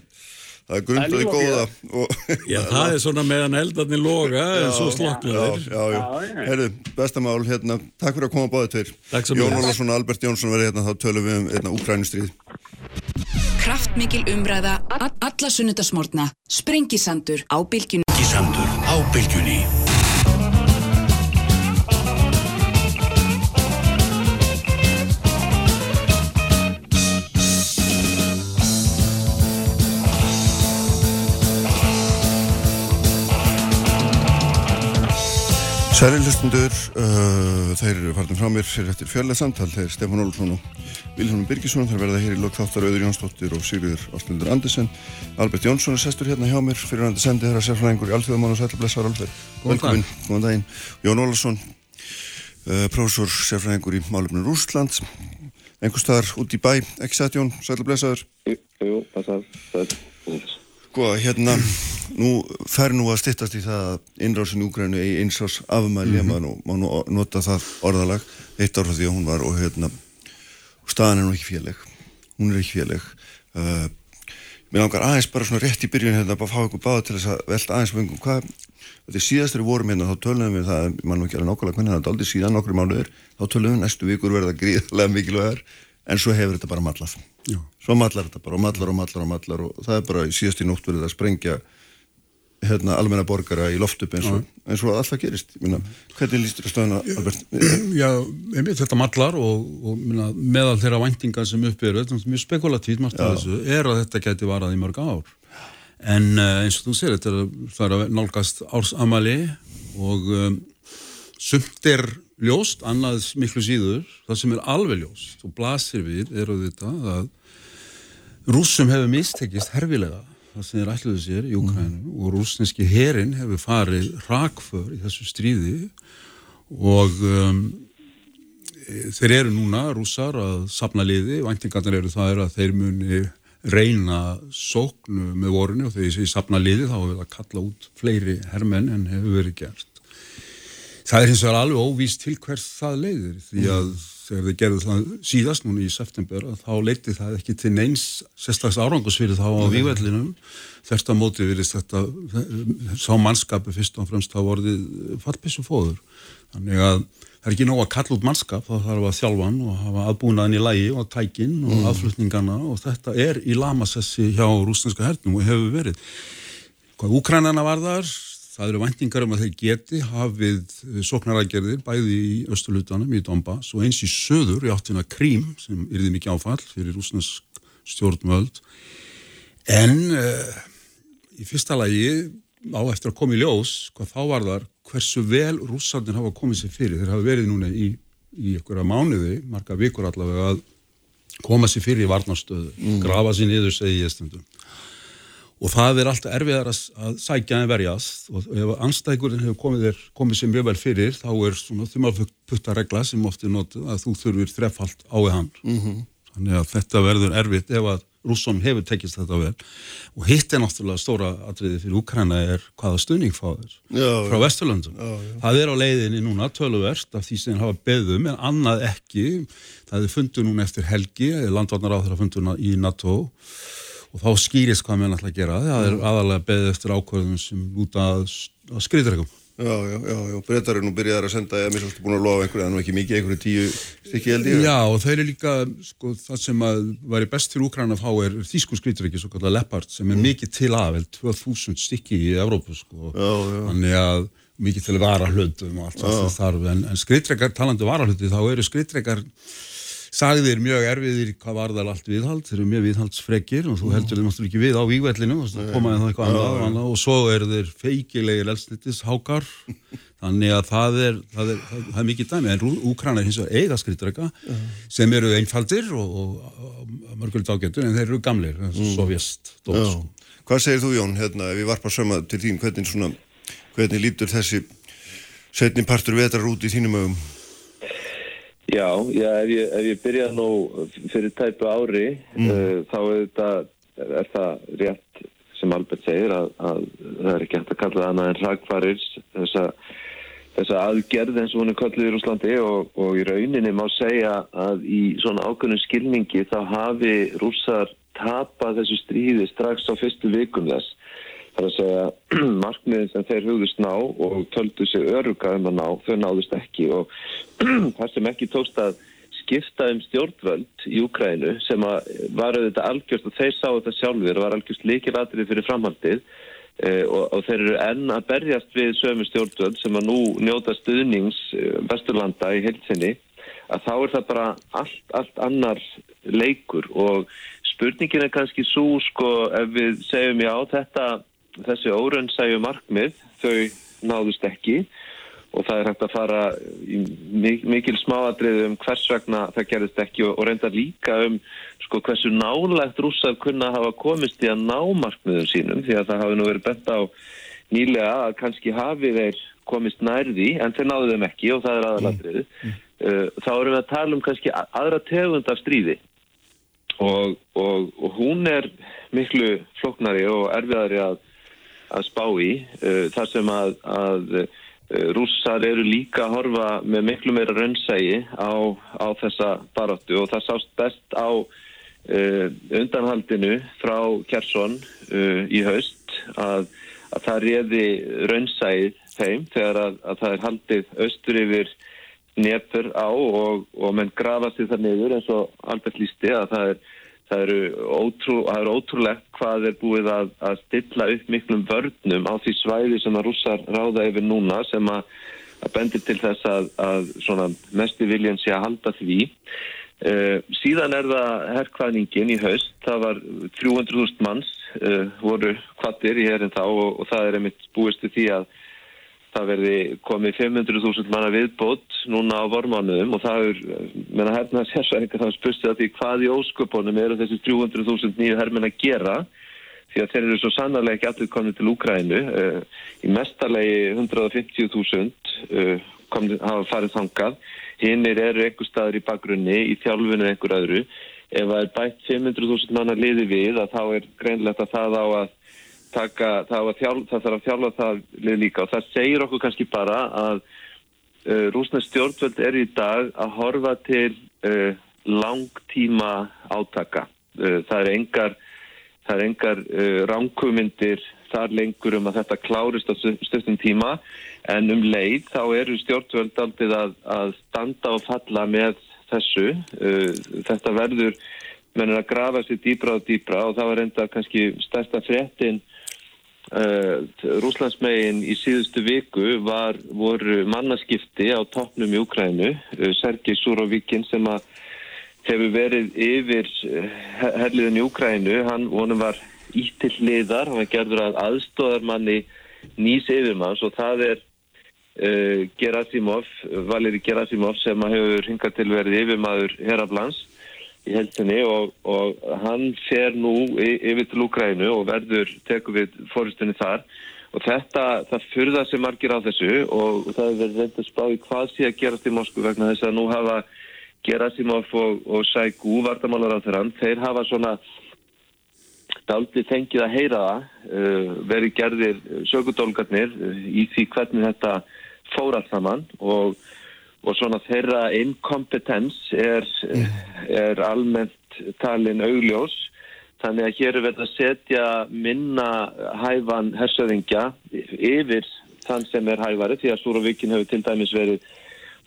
það er grundaði er og góða og Já, það er svona meðan eldarnir loga en svo sloknar Já, þeir. já, já, herðu, bestamál, hérna, takk fyrir að koma báðið tveir. Takk sem Jón leiðis. Ólarsson og Albert Jónsson verið hérna, þá tölum við um hérna, Úkrænustríð. Kraftmikil umræða alla sunnudasmórna. Sprengisandur á bylgjunni. Sandur á bylgjunni Særi hlustundur, uh, þeir eru farin frá mér fyrir eftir fjörlega samtal, þeir Stefán Olsson og Vilhelm Birgisson, þeir verða hér í lokþáttar Auður Jónsdóttir og Sigriður Áslindur Andersen. Albert Jónsson er sestur hérna hjá mér fyrir hann að sendi þeirra sérfræðingur í Alþjóðamann og Sætlablessar Alfred. Velkomin, góðan daginn. Jón Ólarsson, uh, prófessor sérfræðingur í málefnum Rúsland, einhver staðar út í bæ, ekki satt Jón, Sætlablessaður. Jú, jú, passar, er Sko, hérna, nú fer nú að styttast í það að innrásin í Úgrænu eigi einsás afmæli, mm -hmm. maður nú nota það orðalag, eitt ár frá því að hún var og hérna, staðan er nú ekki félag, hún er ekki félag. Uh, mér langar aðeins bara svona rétt í byrjun hérna, bara fá ykkur báða til þess að velta aðeins vengum, hvað, þetta er síðastur í vorum hérna, þá tölum við það, mann ekki alveg nákvæmlega hvernig það er aldrei síðan nokkur mánuður, þá tölum við næstu vikur verða gríðarlega mikilvægar, en svo hefur þetta bara mallað. Já. Svo mallar þetta bara og mallar og mallar og mallar og það er bara í síðast í nótt verið að sprengja hérna almenna borgara í loft upp eins og, eins og alltaf gerist. Minna, hvernig líst að stöðuna, Albert? Já, einmitt þetta mallar og, og minna, meðal þeirra væntingar sem upp eru, þetta er mjög spekulatíft margt af þessu, er að þetta geti varað í mörg ár. En uh, eins og þú segir, þetta er, er að nálgast ársamali og um, sumt er ljóst, annað miklu síður, það sem er alveg ljóst og blasir við er auðvitað að rússum hefur mistekist herfilega það sem þeir ætluðu sér í Ukrænu og rúsneski herin hefur farið rakför í þessu stríði og um, e, þeir eru núna rússar að sapna liði, væntingarnir eru það er að þeir muni reyna sóknu með vorinu og þegar ég segi sapna liði þá hefur við að kalla út fleiri hermenn en hefur verið gert Það er hins vegar alveg óvíst til hvers það leiðir því að þegar þið gerðu það síðast núna í september að þá leiti það ekki til neins sérstags árangusfyrir þá á vývellinum þerst að móti virðist þetta sá mannskapi fyrst og fremst þá vorðið fallpissu fóður. Þannig að það er ekki nóg að kalla út mannskap þá þarf að þjálfa hann og hafa aðbúnaðan í lægi og tækin og aðflutningana og þetta er í lamasessi hjá rúsneska hernum og hefur verið. Hvað Úkrænana var þar Það eru væntingar um að þeir geti hafið sóknaragerðir bæði í östulutanum í Donbass og eins í söður í áttina Krím sem yrði mikið áfall fyrir rúsnesk stjórnmöld. En uh, í fyrsta lagi á eftir að koma í ljós hvað þá var þar hversu vel rússarnir hafa komið sér fyrir. Þeir hafa verið núna í, í einhverja mánuði, marga vikur allavega að koma sér fyrir í varnarstöðu, mm. grafa sér niður segi ég stundum og það er alltaf erfiðar að, að sækja en verjast og ef anstækurinn hefur komið, er, komið sem mjög vel fyrir þá er svona þumalputta regla sem oft er notið að þú þurfir þrefald á í hann mm -hmm. þannig að þetta verður erfitt ef að rússum hefur tekist þetta vel og hitt er náttúrulega stóra atriði fyrir Úkræna er hvaða stunning fá þér frá Vesturlöndum. Það er á leiðinni núna tölverst af því sem hafa beðum en annað ekki. Það er fundu núna eftir helgi, landvarnar á þeirra fundu í NATO og þá skýrist hvað mér náttúrulega að gera. Það er aðalega beðið eftir ákvörðum sem út að, að skriðdregum. Já, já, já, já, breytar er nú byrjaðar að senda mér svolítið búin að lofa einhverju, er nú ekki mikið, einhverju tíu stykki held ég. Já, og þeir eru líka, sko, það sem að væri best fyrir Úkræna að fá er þýsku skríturiki, svo kallar Leopard, sem er mm. mikið til að, vel 2000 stykki í Evrópu, sko. Já, já. Þannig að mikið til varahlutum og allt það þarf, en, en skritrekar, talandi varahluti, þá eru skritrekar sagðir mjög erfiðir hvað var það allt viðhald, þeir eru mjög viðhaldsfregir og þú heldur þeim náttúrulega ekki við á vígvellinu og komaði það eitthvað annað, annað. Og svo eru þeir feikilegir eldslitis hákar þannig að það er, það er, það er mikið dæmi, en Úkræna er hins vegar eiga skrittrækka sem eru einfaldir og, og, og mörgulegt ágættur en þeir eru gamlir, mm. sovjast Hvað segir þú Jón, hérna, við varpar söma til þín, hvernig, svona, hvernig lítur þessi setni partur vetrar út í þínum ögum? Já, já ef, ég, ef ég byrja nú fyrir tæpu ári mm. uh, þá er, þetta, er það rétt sem Albert segir að, að það er ekki hægt að kalla það annað en ragfarir þessa, þessa aðgerð eins og hún er kallið í Rúslandi og, og í rauninni má segja að í svona ákveðnum skilningi þá hafi rússar tapað þessu stríði strax á fyrstu vikum þess Það er að segja markmiðin sem þeir hugðust ná og töldu sig öruga um að ná, þau náðust ekki. Og það sem ekki tókst að skipta um stjórnvöld í Ukrænu sem var auðvitað algjörst og þeir sáu þetta sjálfur og var algjörst líkið aðrið fyrir framhaldið e, og, og þeir eru enn að berjast við sömu stjórnvöld sem að nú njóta stuðnings eh, Vesturlanda í heilsinni að þá er það bara allt, allt annar leikur. Og spurningin er kannski svo sko ef við segjum já þetta þessi órönnsæju markmið þau náðust ekki og það er hægt að fara í mikil smáadrið um hvers vegna það gerðist ekki og, og reynda líka um sko hversu nálagt rússar kunna hafa komist í að ná markmiðum sínum því að það hafi nú verið bent á nýlega að kannski hafi þeir komist nærði en þeir náðu þeim ekki og það er aðaladrið. Mm. Uh, þá erum við að tala um kannski aðra tegund af stríði og, og, og hún er miklu floknari og erfiðari að að spá í uh, þar sem að, að uh, rússar eru líka að horfa með miklu meira rönnsægi á, á þessa baróttu og það sást best á uh, undanhaldinu frá Kjersson í haust að, að það reði rönnsægi þeim þegar að, að það er haldið austur yfir nefnur á og, og menn grafa sér það niður eins og Albert lísti að það er Það eru, ótrú, það eru ótrúlegt hvað er búið að, að stilla upp miklum vörnum á því svæði sem að rússar ráða yfir núna sem að, að bendir til þess að, að mestu viljan sé að halda því. Uh, síðan er það herrkvæðningin í haust, það var 300.000 manns uh, voru kvattir í herrin þá og, og það er einmitt búistu því að það verði komið 500.000 manna viðbót núna á vormánuðum og það er, menna hérna sérsvæðingar þá spustið að því hvað í ósköpunum eru þessi 300.000 nýju hermin að gera? Því að þeir eru svo sannarlega ekki allir komið til Úkrænu uh, í mestarlegi 150.000 uh, hafa farið þangað. Hinnir eru einhver staður í bakgrunni í þjálfunum einhver öðru. Ef það er bætt 500.000 manna liði við að þá er greinlegt að það á að taka, það, þjálf, það þarf að þjálfa það líka og það segir okkur kannski bara að uh, rúsnest stjórnvöld er í dag að horfa til uh, langtíma átaka. Uh, það er engar, það er engar ránkumindir þar lengur um að þetta klárist á stöðstum tíma en um leið þá eru stjórnvöld aldrei að, að standa og falla með þessu. Þetta verður mennir að grafa sér dýbra og dýbra og það var enda kannski stærsta fréttin Rúslandsmegin í síðustu viku var, voru mannaskipti á toppnum í Ukrænu uh, Sergei Súrovíkin sem að hefur verið yfir uh, herliðin í Ukrænu hann vonum var ítill liðar. Hann var gerður að aðstóðarmanni nýs yfirmanns og það er uh, Gerasimov Valeri Gerasimov sem hefur hingað til verið yfirmaður heraflans í heldinni og, og hann fer nú yfir til Úgrænu og verður teku við fóristunni þar. Og þetta, það fyrða sem margir á þessu og, það er verið reynd að spá í hvað sé að gerast í Moskvu vegna þess að nú hafa Gerasimov og, og Sækú, vartamálar á þeirra, þeir hafa svona daldi fengið að heyra það, uh, verið gerðir sögudólgarnir uh, í því hvernig þetta fór allt saman. Og, og svona þeirra inkompetens er, er almennt talin augljós. Þannig að hér er verið að setja minna hæfan hersöðingja yfir þann sem er hæfari því að Súravíkin hefur til dæmis verið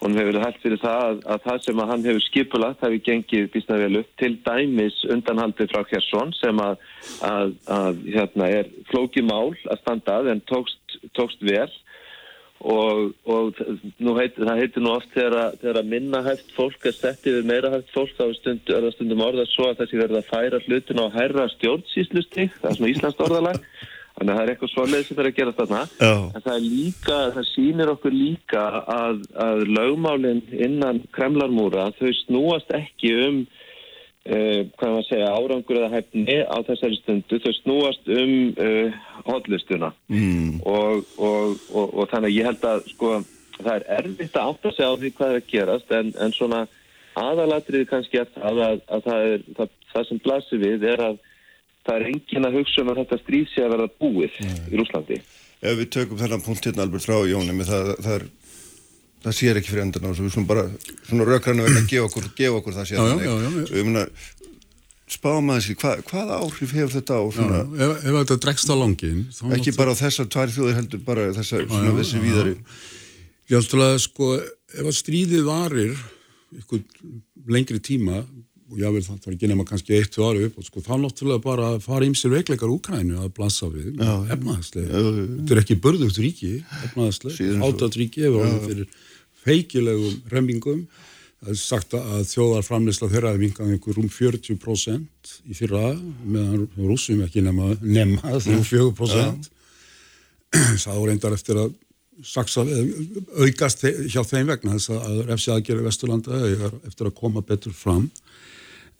Hún hefur verið hægt fyrir það að, að það sem að hann hefur skipulagt hefur gengið býstna vel upp til dæmis undanhaldið frá Kjersson sem að, að, að hérna, er flóki mál að standa að en tókst, tókst vel og, og heit, það heitir nú oft þegar, þegar að minna hægt fólk er sett yfir meira hægt fólk þá stund, er það stundum orðað svo að þessi verða að færa hlutin á hærra stjórnsýslustig, það er svona íslenskt orðalag Þannig að það er eitthvað svoleið sem fyrir að gera þarna. Já. En það er líka, það sýnir okkur líka að, að lögmálinn innan Kremlarmúra, þau snúast ekki um, uh, hvað maður segja, árangur eða hæfni á þessari stundu, þau snúast um uh, hotlistuna. Mm. Og, og, og, og þannig að ég held að, sko, það er erfitt að átta sig á því hvað er að gerast, en, en svona aðalatriði kannski að, að, að það, er, það, það sem blasir við er að það er engin að hugsa um að þetta stríð sé að vera búið Nei. í Rúslandi. Ef við tökum þennan punkt hérna Albert frá Jónum, það, það, er, það sér ekki fyrir endan á þessu, við svona bara svona rökrannu verðum að gefa okkur, gefa okkur það sér. Já, já, já. Munum að spáma þessi, hva, hvað áhrif hefur þetta á svona... Já, ef, ef þetta dregst á langin... Ekki bara á þessar tvær þjóðir heldur, bara þessar, svona þessi víðari... Já, sko, ef að stríðið varir ykkur lengri tíma og jável það var ekki nema kannski eitt, tvö ári upp og sko þá náttúrulega bara fara ímsir veikleikar Úkrænu að blassa við. Efnaðslega, þetta er ekki börðugt ríki efnaðslega, átat ríki hefur alveg fyrir feikilegum remmingum það er sagt að þjóðar framleysla þeirra hefur vingað einhver rúm 40% í fyrra meðan rúsum ekki nema nema þegar 4% það voru endar eftir að saksa, aukast hjá þeim vegna þess að refsi aðgerði Vesturlanda eftir að koma betur fram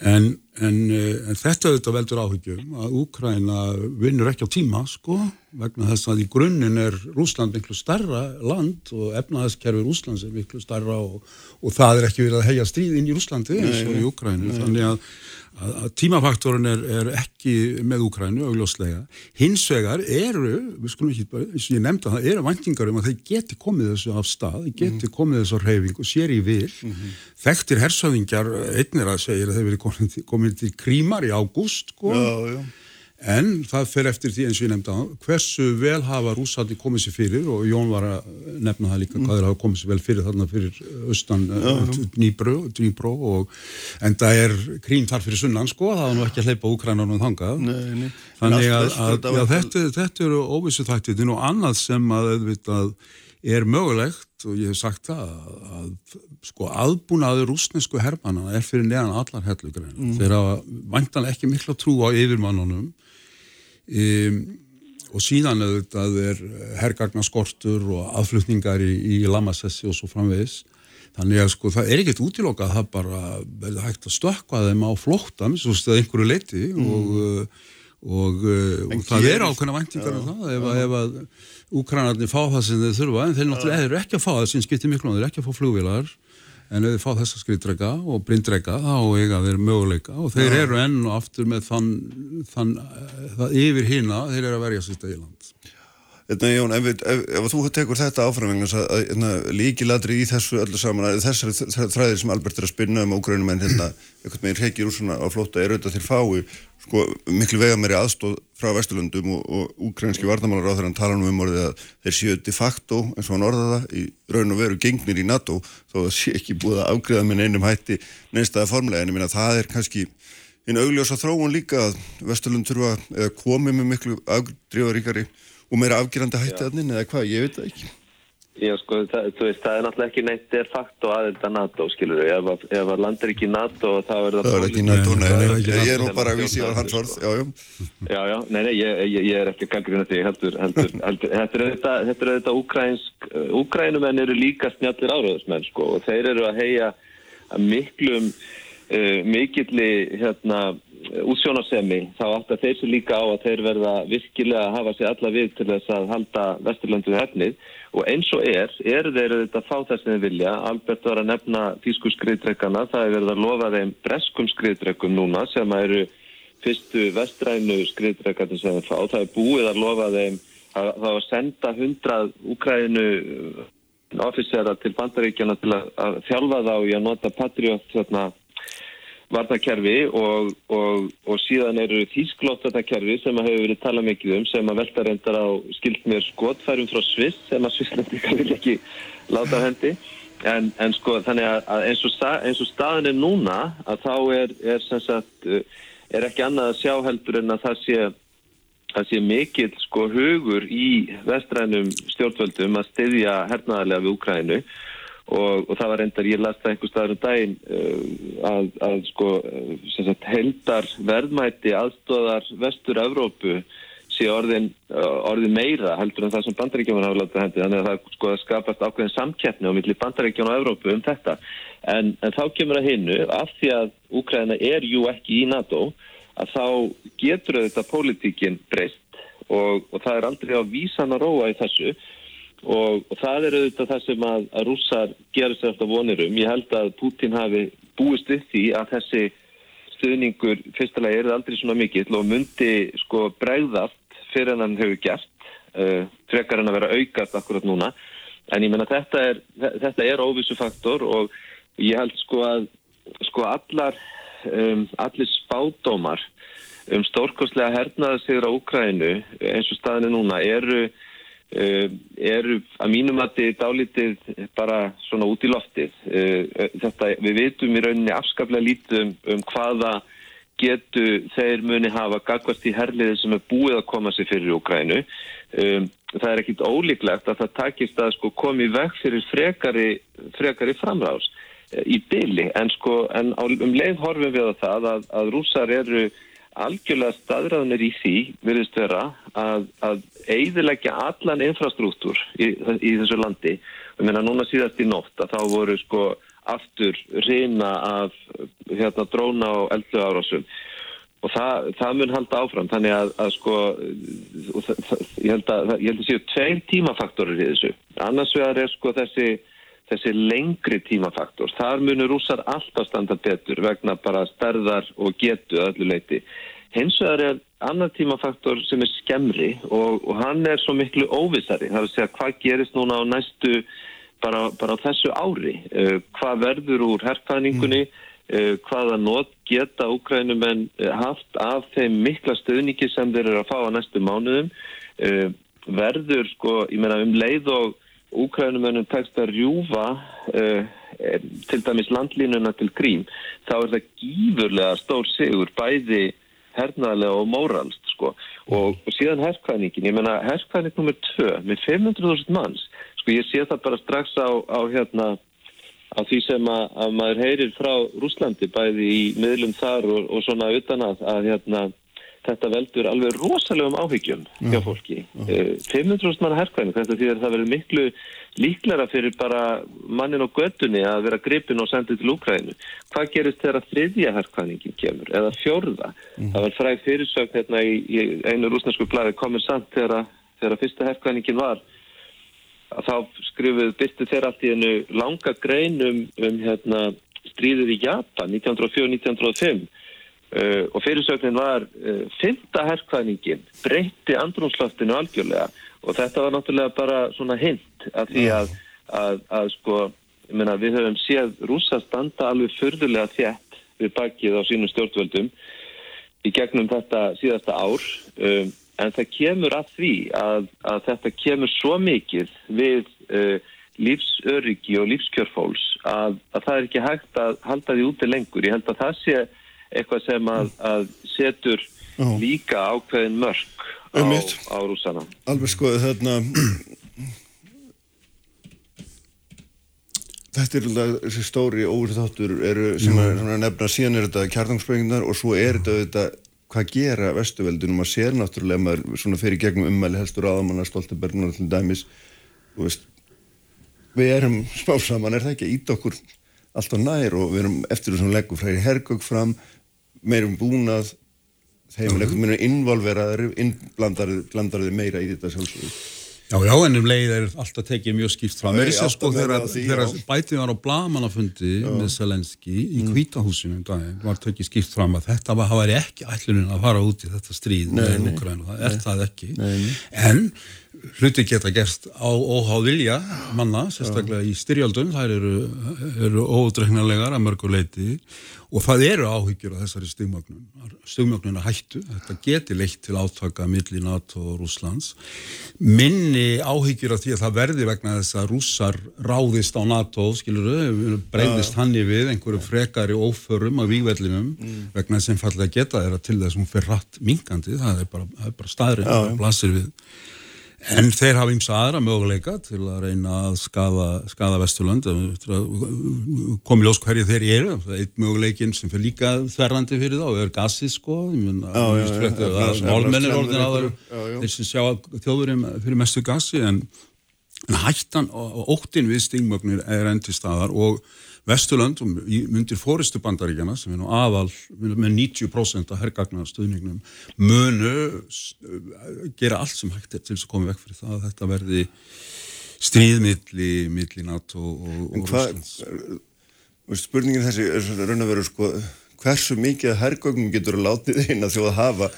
En, en, eh, en þetta auðvitað veldur áhyggjum að Úkræna vinnur ekki á tíma sko vegna þess að í grunninn er Rúsland miklu starra land og efnaðaskerfi Rúslands er miklu starra og, og það er ekki verið að heia stríð inn í Rúslandi eins og í Úkrænu þannig að að, tímafaktorinn er, er ekki með Úkrænu, augljóslega. Hins vegar eru, við skulum ekki bara, eins og ég nefndi að það eru vantingar um að þeir geti komið þessu af stað, þeir geti mm. komið þessu á reyfing og sér í vil. Mm -hmm. Þekktir hersöðingjar, einnir að segja að þeir verið komið, komið til krímar í ágúst, sko. Já, já. En það fer eftir því eins og ég nefndi á hversu vel hafa rússaldi komið sér fyrir og Jón var að nefna það líka mm. hvað þeir hafa komið sér vel fyrir þarna fyrir austan Dnýbró og en það er krín þar fyrir sunnan sko, það var nú ekki að hleypa úkrænunum þangað. Nei, nei. Þannig að, að já, þetta, þetta eru óvissu þættitin og annað sem að auðvitað er mögulegt og ég hef sagt það að sko aðbúnaður rúsnesku hermana er fyrir neðan allar hellugreinu. Mm. Þeir hafa vantanlega ekki miklu trú á yfirmannunum um, og síðan auðvitað er herrgagnaskortur og aðflutningar í, í Lamassessi og svo framvegis. Þannig að sko það er ekkert útilokka að það bara verður hægt að stökka þeim á flóttam svo stuðið einhverju leiti mm. og, og, og, og það er ákveðna væntingar um það. Ef, ef að úkrænarnir fá það sem þeir þurfa en þeir náttúrulega eru ekki að fá það sem skiptir miklu þeir eru ekki að fá flugvilar en ef þið fá þessa skriðdrega og blindrega þá eiga þeir möguleika og þeir eru enn og aftur með þann, þann það yfir hýna þeir eru að verja sér stæðiland Þetta hérna, Jón, ef, ef, ef þú tekur þetta áframvegna hérna, líkiladri í þessu öllu saman þessari þræðir sem Albert er að spinna um ógrænum en hérna, eitthvað með reykir úr svona á flótta er auðvitað til fái sko, miklu vega meiri aðstóð frá Vesturlundum og, og úkrænski vardamálar á þeirra tala um umorðið að þeir séu de facto eins og hann orðaða í raun og veru gengnir í NATO þó það sé ekki búið að ágriða með neinum hætti neinstaða formlega. En ég minna það er kannski einn augljósa þróun líka að Vesturlund þurfa að komi með miklu afdrífaríkari og meira afgerandi hætti að nynni eða hvað, ég veit það ekki. Já, sko, það, veist, það er náttúrulega ekki neitt de facto aðeins að NATO, skilur við. Ef, ef að land er ekki NATO, þá er það... Það er ekki NATO, nei, nei, nei, ég er nú bara að vísi á hans orð, já, já. Já, já, nei, nei, ég, ég, er ekki að gangra því, heldur, heldur, heldur, þetta er auðvitað, þetta er auðvitað úkrænsk, úkrænumenn eru líka snjallir áraðismenn, sko, og þeir eru að heia miklum, uh, mikilli, hérna, útsjónarsemi, þá átt að þeir sem líka á að þeir verða virkilega að hafa sig alla við til þess að halda Vesturlandu hefnið og eins og er, er þeir að fá þess að þeir vilja. Albert var að nefna tísku skriðdreikana, það er verið að lofa þeim breskum skriðdreikum núna sem eru fyrstu vestrænu skriðdregarnir sem þeim fá. Það er búið að lofa þeim að það var senda hundrað Úkrænu ofisera til bandaríkjana til að, að þjálfa þá í að nota Patriot þarna varnakerfi og, og, og síðan eru þýsklóttakerfi sem að hefur verið talað mikið um sem að velta reyndar á skilt mér skotfærum frá Sviss sem að Svisslendika vil ekki láta hendi. En, en sko þannig að eins og, eins og staðin er núna að þá er, er sagt er ekki annað að sjá heldur en að það sé það sé mikill sko hugur í vestrænum stjórnvöldum að styðja hernaðarlega við Úkrænu og, og það var reyndar, ég las það einhver staður um daginn uh, að, að sko sagt, heldar verðmæti aðstóðar vestur-Evrópu sé orðin, uh, orðin meira heldur en það sem bandaríkjóman hafa látað hendi. Þannig að það sko skapast ákveðin samkeppni á milli bandaríkjón og Evrópu um þetta. En, en þá kemur að hinnu af því að Úkræna er jú ekki í NATO að þá getur auðvitað pólitíkin breyst. Og, og það er aldrei á vísan að róa í þessu og, og það er auðvitað það sem að, að rússar gera sér eftir vonir um. Ég held að Putin hafi búist upp því að þessi stuðningur fyrstulega er aldrei svona mikill og myndi sko bregðast fyrir hann hefur gert uh, frekar en að vera aukast akkurat núna en ég menna þetta er, er óvissu faktor og ég held sko að sko allar um, allir spádómar um stórkostlega hernaða sigur á Ukrænu eins og staðinu núna eru, eru að mínum að þið dálítið bara svona út í loftið. Uh, þetta, við veitum í rauninni afskaplega lítið um, um hvaða getu þeir muni hafa gagvast í herliði sem er búið að koma sér fyrir Ukrænu. Um, það er ekkit ólíklegt að það takist að sko komi veg fyrir frekari, frekari framráðs í byli en sko en um leið horfum við á það að, að rúsar eru algjörlega staðræðunir í því virðist vera að, að eidilegja allan infrastruktúr í, í þessu landi. Mér meina núna síðast í nótt að þá voru sko aftur reyna af hérna dróna og eldlu árásum og það, það mun halda áfram þannig að, að sko það, ég held að ég að séu tveir tímafaktorir í þessu. Annars vegar er sko þessi þessi lengri tímafaktor. Þar munur rússar alltaf standa betur vegna bara stærðar og getu öllu leiti. Hins vegar er annar tímafaktor sem er skemmri og, og hann er svo miklu óvissari. Það er að segja hvað gerist núna á næstu bara, bara á þessu ári. Uh, hvað verður úr herrfæningunni, uh, hvaða nót geta úkrænum en haft af þeim mikla stöðningi sem þeir eru að fá á næstu mánuðum. Uh, verður sko, ég meina um leið og Úkrænumönnum tekst að rjúfa uh, til dæmis landlínuna til grím, þá er það gífurlega stór sigur, bæði hernaðlega og móralst sko. og, og síðan herrkvæningin, ég menna herrkvæning nr. 2 með 500.000 manns, sko ég sé það bara strax á, á hérna á því sem að, að maður heyrir frá Rúslandi bæði í miðlum þar og, og svona utan að, að hérna þetta veldur alveg rosalegum áhyggjum hjá fólki. Uh, 500 manna herrkvæning, þetta því að það verður miklu líklara fyrir bara mannin og göttunni að vera gripin og sendið til Úkrænu. Hvað gerist þegar þriðja herrkvæningin kemur, eða fjörða? Mm. Það var fræð fyrirsögn hérna í, í einu rúsnarsku blæði komið samt þegar, þegar fyrsta herrkvæningin var að þá skrifuð byrtu þeirra allt í einu langa grein um, um hérna, stríður í Japan 1904-1905 Uh, og fyrirsögnin var uh, fymta herrkvæðningin breytti andrumsloftinu algjörlega. Og þetta var náttúrulega bara svona hint að því að, að, að sko, meina, við höfum séð rúsa standa alveg förðulega þjætt við bakið á sínum stjórnvöldum í gegnum þetta síðasta ár. Um, en það kemur að því að, að þetta kemur svo mikið við uh, lífsöryggi og lífskjörfóls að það er ekki hægt að halda því úti lengur. Ég held að það sé eitthvað sem að, að setur uh. líka ákveðin mörg á, á rúsana. Alveg sko þarna þetta er þessi stóri óverðáttur sem er nefna síðan er þetta kjartangsprengnar og svo er þetta, þetta hvað gera vestuveldin og maður sér náttúrulega maður svona fyrir gegnum ummæli helstur aðamanna Stoltenbergnar til dæmis veist, við erum spásaman er það ekki að íta okkur alltaf nær og við erum eftir þessum leggur fræri hergögg fram meirum búnað er eitthvað meira involveraður innblandarðið meira í þetta sjálfsögur Já, já, en um leið er alltaf tekið mjög skýrt fram. Já, Mér sko þegar bætið var á blamanafundi með Selenski í Mm. kvítahúsinu um daginn, var tekið skýrt fram að þetta var, það væri ekki ætlunin að fara út í þetta stríð með Ukraínu, það er það ekki. En hluti geta gerst á óháð vilja manna, sérstaklega í styrjaldum, þær eru, eru ódreiknarlegar að mörgu leiti og það eru áhyggjur af þessari stigmögnun að hættu, þetta geti leitt til átaka milli NATO og Rússlands. Minni áhyggjur af því að það verði vegna þess að rússar ráðist á NATO, skilur breyðist hann í við einhverju frekari óförum á vígvellinum vegna þess að einfallega geta þeirra til þess að hún fer rætt minkandi, það er bara, bara staðrinn, það blasir við. En þeir hafa ymsa aðra möguleika til að reyna að skada, skada Vesturlönd, komi ljós hverju þeir eru, er einn möguleikin sem fyrir líka þverrandi fyrir þá, er gasið sko, málmennir orðin aðar, þeir sem sjá þjóðurum fyrir mestu gasi, en, en hættan og, og óttin við stingmögnir er enn til staðar og Vesturlönd, um, myndir fóristu bandaríkjana sem er nú aðal með 90% af herrgagnar stuðningnum munu s- gera allt sem hægt er til þess að koma vekk fyrir það að þetta verði stríðmiðli milli NATO og, og veist, spurningin þessi er raun að vera sko, hversu mikið herrgögnum getur látið þjóð að hafa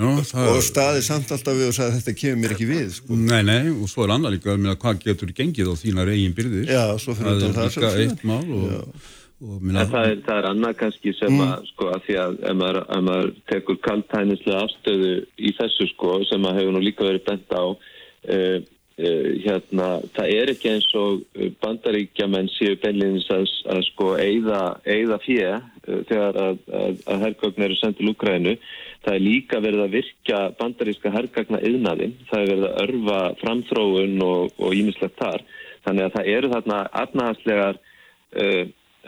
Já, og staði samt alltaf við og sagði þetta kemur mér ekki við sko. Nei, nei, og svo er annar líka að hvað getur gengið á þínar eigin byrðir Já, svo fyrir það er líka eitt mál og, og minna, En það er, það er annað kannski sem að, sko, að því að ef maður, ef maður tekur kaltænislega afstöðu í þessu, sko, sem að hefur nú líka verið bent á, uh, uh, hérna, það er ekki eins og bandaríkjamenn séu beinleginis að, að sko, eigða, uh, þegar að, að, að herrgögn eru sendið Lúkrænu. Það er líka verið að virkja bandaríska herrgagna yðnaðinn, það er verið að örfa framþróun og ímislegt þar. Þannig að það eru þarna efnahagslegar uh,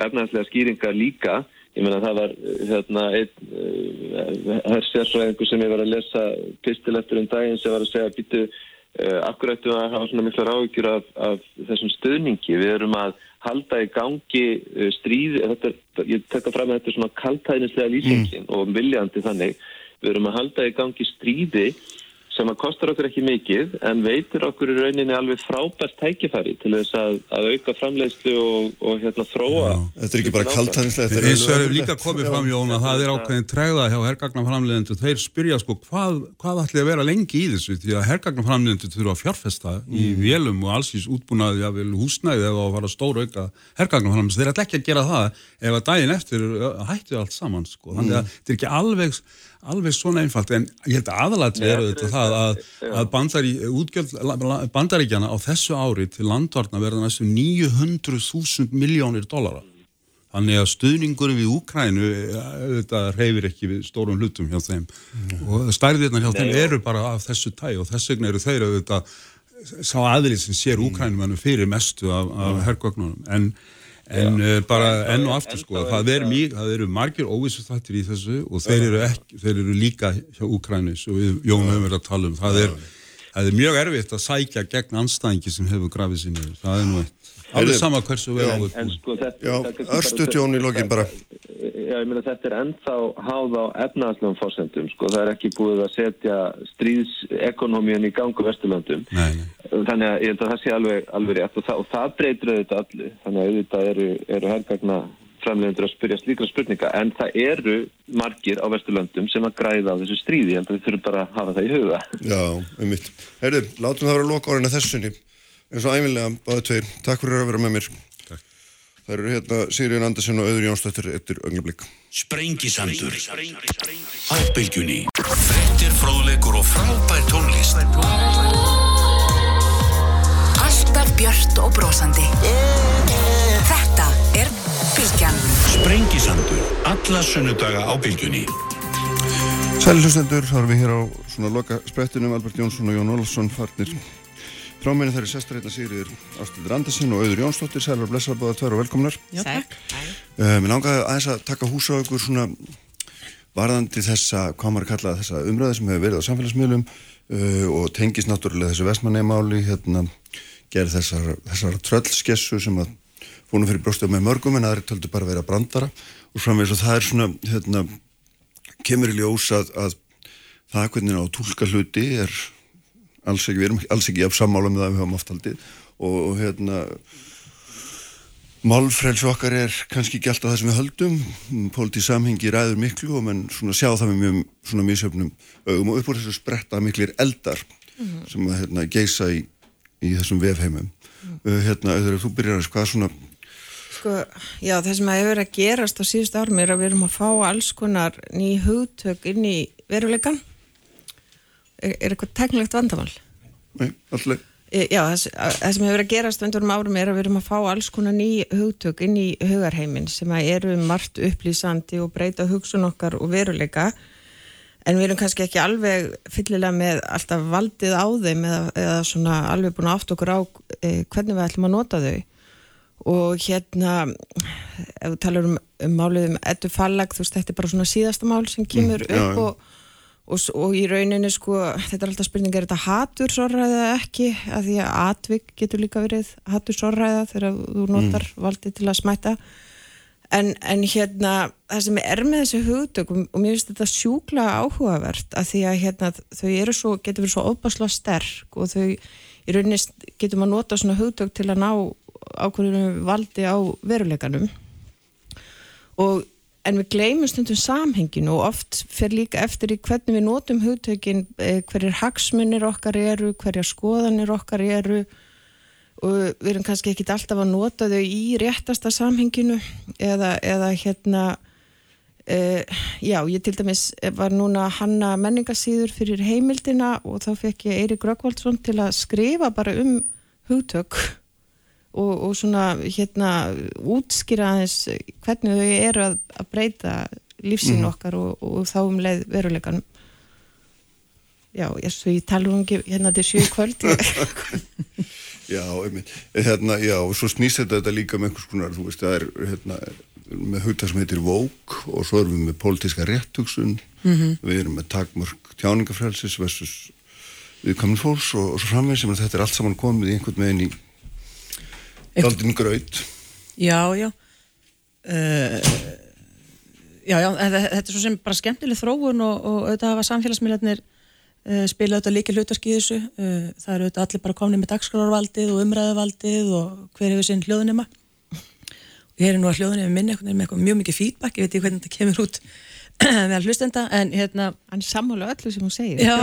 efnaðslega skýringar líka. Ég meina það var uh, hérna einn uh, hersjárfræðingur sem ég var að lesa pistil eftir um daginn sem var að segja býtu uh, akkur ættu að hafa svona mikla ráðugjur af, af þessum stöðningi við erum að halda í gangi uh, stríð, þetta, ég tekka fram að þetta er svona kaltæðnislega lýsingin og viljandi þannig, við erum að halda í gangi stríði sem að kostar okkur ekki mikið en veitur okkur í rauninni alveg frábært tækifæri til þess að, að auka framleiðslu og, og hérna þróa Þetta er ekki bara kaltæðnislega eins og er líka komið fram Jón að það er ákveðin tregða hjá hergagnaframleðendur, þeir spyrja sko hvað, hvað ætli að vera lengi í þessu? Því að hergagnaframleðendur þurfa að fjárfesta í vélum og alls ís útbúnaði að vel húsnæði eða að fara stóra auka hergagnaframleðendur, þeir ætla ekki að gera það ef að daginn eftir hættu allt saman sko, þannig að þetta er ekki alveg alveg svona einfalt, en ég held að aðalatri eru þetta það að, að bandari, útgjöld bandaríkjana á þessu ári til landvarna verða næstu 900.000 miljónir dólara Þannig að stuðningurum við Úkrænu þetta reyfir ekki við stórum hlutum hjá þeim. Og stærðirnar hjá þeim eru bara af þessu tæ og þess vegna eru þeir auðvitað sá aðlið sem sér Úkrænumannum fyrir mestu af, af herrgögnunum en, en uh, bara enn og aftur sko það eru, eru margir óvissu þættir í þessu og þeir eru, ekki, þeir eru líka hjá Úkrænu og við Jón höfum verið að tala um. Það er, það er mjög erfitt að sækja gegn anstæðingi sem hefur grafið sinni það er nú eitt. Alveg sama hversu við En sko þetta... Já, það er kannski bara- örstuðt Jón í lokin bara. Já, ég meina þetta er ennþá háð á efnaðslegum fórsendum, sko. Það er ekki búið að setja stríðsekonomíun í gangu vesturlöndum. Nei, nei. Þannig að ég held að það sé alveg, alveg rétt og það, og það breytir auðvitað allu. Þannig að auðvitað eru, eru herrgagna framlegendur að spyrja slíkra spurninga en það eru margir á vesturlöndum sem að græða á þessu stríði en það þurfum bara að hafa það í huga. Já, um mitt. Herðu, látum það vera loka orðin að þessunni. eins og æfinlega, báðu tveir. Takk fyrir að vera með mér. Það eru hérna Sigriðan Andersen og Öður Jónsdóttir eftir önglablík. Sprengisandur Á bylgjunni Frettir, fróðleikur og frábær tónlist Alltaf björt og brosandi. Þetta er Bilgjan. Sprengisandur Alla sunnudaga á bylgjunni Sæli hlustendur, þá erum við hér á svona loka sprettinum, Albert Jónsson og Jón Olsson farnir frá minni þær er sestar hérna Sigriður Ástildur Andersen og Auður Jónsdóttir, sælar og blessar báða tvær og velkomnar. Takk. Uh, mér langaði aðeins að taka húsa á ykkur svona varðandi þessa, hvað maður kalla þessa umræði sem hefur verið á samfélagsmiðlum uh, og tengist náttúrulega þessu vestmannemáli, hérna, gerð þessar, þessar tröllskessu sem að fónum fyrir brjóstuð með mörgum en aðri töldu bara vera brandara og framvegis og það er svona, hérna, kemur í ljós að, að það hvernig á tólka hluti er alls ekki, við erum alls ekki af sammála með það við höfum oft haldið. Og, og hérna málfrelsi okkar er kannski ekki alltaf það sem við höldum. Pólitíð samhengi ræður miklu og menn svona sjá það með mjög svona mísöfnum augum. Og upp úr þessu spretta miklir eldar mm -hmm. sem að hérna, geisa í, í þessum vefheimum. Mm -hmm. hérna, auðvitað, þú byrjar að hvað svona Sko, já, það sem að hefur verið að gerast á síðust árum er að við erum að fá alls konar ný hugtök inn í veruleikan er, er eitthvað teknilegt vandamál? Nei, alltaf. Já, það, það sem hefur verið að gerast undir um árum er að við erum að fá alls konar ný hugtök inn í hugarheimin sem að eru margt upplýsandi og breyta hugsun okkar og veruleika. En við erum kannski ekki alveg fyllilega með alltaf valdið á þeim eða, eða svona alveg búin átt okkur á eh, hvernig við ætlum að nota þau. Og hérna ef við talum um, um málið um ettu fallag þú veist þetta er bara svona síðasta mál sem kemur mm, upp já, og og, og í rauninni sko, þetta er alltaf spurning er þetta hatursorræða ekki? Að því að atvik getur líka verið hatursorræða þegar þú notar mm. valdið til að smæta en, en hérna það sem er með þessi hugtökum og mér finnst þetta sjúkla áhugavert að því að hérna þau eru svo, getur verið svo óbásla sterk og þau í rauninni getur maður nota svona hugtök til að ná ákveðinu valdi á veruleikanum. Og en við gleymum stundum samhenginu og oft fyrir líka eftir í hvernig við notum hugtökin, eh, hverjir hagsmunir okkar eru, hverjar skoðanir okkar eru. Og við erum kannski ekki alltaf að nota þau í réttasta samhenginu eða, eða hérna uh, já, ég til dæmis var núna hanna menningasýður fyrir heimildina og þá fekk ég Eirik Rökkvaldsson til að skrifa bara um hugtök og, og svona hérna útskýra aðeins hvernig þau eru að, að breyta lífsín mm. okkar og, og þá um leið veruleikanum já, ég, ég tala um ekki hérna til sjöu kvöld Já, einmitt hérna, já, og svo snýst þetta líka með einhvers konar, þú veist, það er hérna, með hugta sem heitir vók og svo erum við með pólitíska réttugsun mm -hmm. við erum með takmörk tjáningafrælsis versus viðkaminn fólks og, og svo framvegð sem þetta er allt saman komið í einhvern veginn í Daldinn gröð Já, já. Uh, Já, já, þetta er svo sem bara skemmtileg þróun og, og auðvitað hafa samfélagsmiðlarnir uh, spila auðvitað líka hlutarski í þessu. Uh, það eru auðvitað allir bara komni með dagskrárvaldið og umræðuvaldið og hver hefur sinn hljóðunima og ég er nú að hljóðunima minni með eitthvað mjög mikið feedback, ég veit ekki hvernig þetta kemur út með hlustenda, en hérna Hann sammála öllu sem hún segir Já,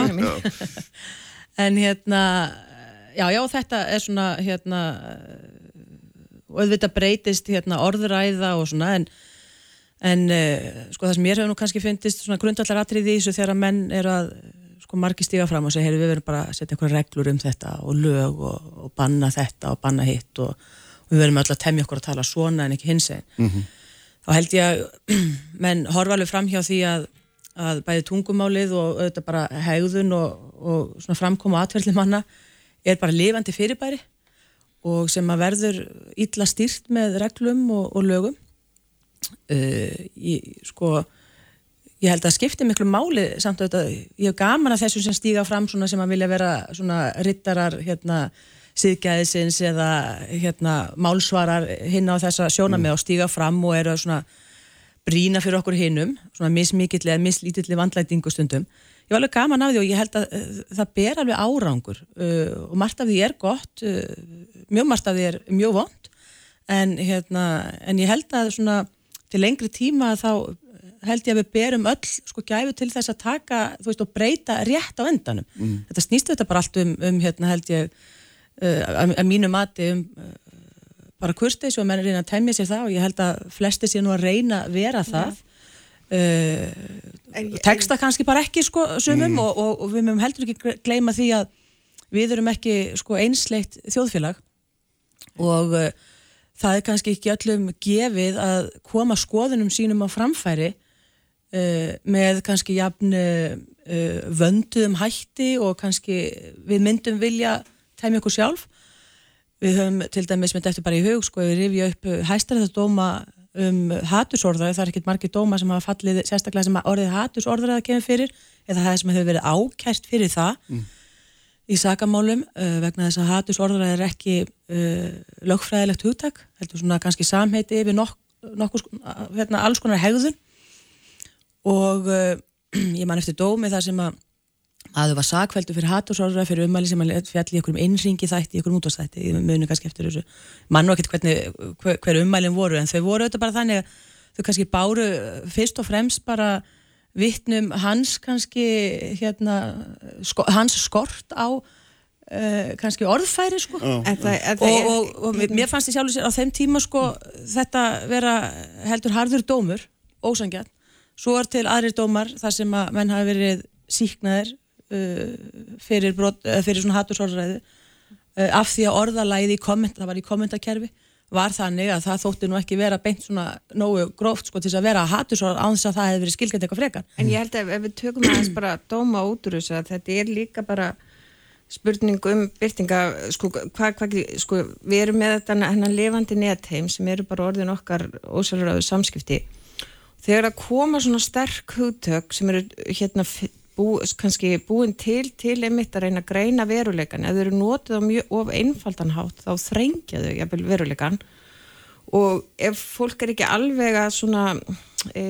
en hérna já, já, þetta er svona hérna og auðvitað breytist hérna, orðræða og svona en, en uh, sko það sem ég hefur nú kannski fyndist svona grundallar atrið í þessu þegar að menn er að sko margi stíga fram og segja, hey, við verðum bara að setja einhverja reglur um þetta og lög og, og banna þetta og banna hitt og, og við verðum alltaf að temja okkur að tala svona en ekki hins einn mm -hmm. þá held ég að menn horfa alveg fram hjá því að, að bæði tungumálið og auðvitað bara hegðun og, og svona framkoma aðverðli manna er bara lifandi fyrirbæri og sem að verður illa stýrt með reglum og, og lögum uh, ég, sko ég held að skipti miklu máli samt að ég hef gaman að þessum sem stíga fram svona sem að vilja vera svona rittarar hérna síðgæðisins eða hérna málsvarar hinn á þessa sjónami mm. og stíga fram og eru svona brína fyrir okkur hinnum, svona mismikill eða mislítill vandlætingu stundum ég var alveg gaman af því og ég held að uh, það ber alveg árangur uh, og margt af því er gott uh, mjög margt af því er mjög vond en, hérna, en ég held að svona, til lengri tíma þá held ég að við berum öll sko gæfu til þess að taka veist, og breyta rétt á endanum mm. þetta snýstu þetta bara allt um, um hérna, held ég að, að mínu mati um bara kursteis og menn reyna að temja sér það og ég held að flesti sé nú að reyna að vera það. Uh, teksta kannski bara ekki sko sumum mm. og, og, og við mögum heldur ekki gleyma því að við erum ekki sko einsleitt þjóðfélag og uh, það er kannski ekki öllum gefið að koma skoðunum sínum á framfæri uh, með kannski jafn vönduðum hætti og kannski við myndum vilja tæmi okkur sjálf við höfum til dæmis með þetta bara í hug sko við rifja upp hæstaræðardóma um hatursorðræði, það er ekkert margir dóma sem hafa fallið, sérstaklega sem orðið hatursorðræði kemur fyrir, eða það sem hefur verið ákært fyrir það mm. í sakamálum, uh, vegna þess að hatursorðræði er ekki uh, lögfræðilegt hugtak, heldur svona kannski samheiti yfir nokk, nokkur hérna, alls konar hegðun og uh, ég man eftir dómi þar sem að að þau var sakveldu fyrir hatursorra fyrir umæli sem að fjall í einhverjum innringi þætti, í einhverjum útastætti, ég muni kannski eftir þessu. Mann og ekkert hvernig, hver, hver umælinn voru en þau voru auðvitað bara þannig að þau kannski báru fyrst og fremst bara vittnum hans kannski hérna, sko, hans skort á uh, kannski orðfæri sko. En það, og, er, og, og mér fannst í sjálfu sér á þeim tíma sko þetta vera heldur harður dómur, ósangjarn svo er til aðrir dómar þar sem að menn hafi verið síknaðir fyrir, brot, uh, fyrir svona hattursorðræðu uh, af því að orðalæði í komment, það var í kommentakerfi var þannig að það þótti nú ekki vera beint svona nógu gróft sko til að vera hattursorð án þess að það hefði verið skilgætt eitthvað frekar En ég held að ef við tökum aðeins bara að dóma út úr þessu að þetta er líka bara spurning um byrtinga, sko, hvað, hvað, sko, við erum með þetta hennan lifandi netheim sem eru bara orðin okkar ósæluröðu samskipti. Þegar að koma svona sterk hugtök sem eru hérna bú, kannski búin til til einmitt að reyna að greina veruleikan, ef þau eru notið á mjög of einfaldan hátt þá þrengja þau jafnvel veruleikan og ef fólk er ekki alveg að svona, e,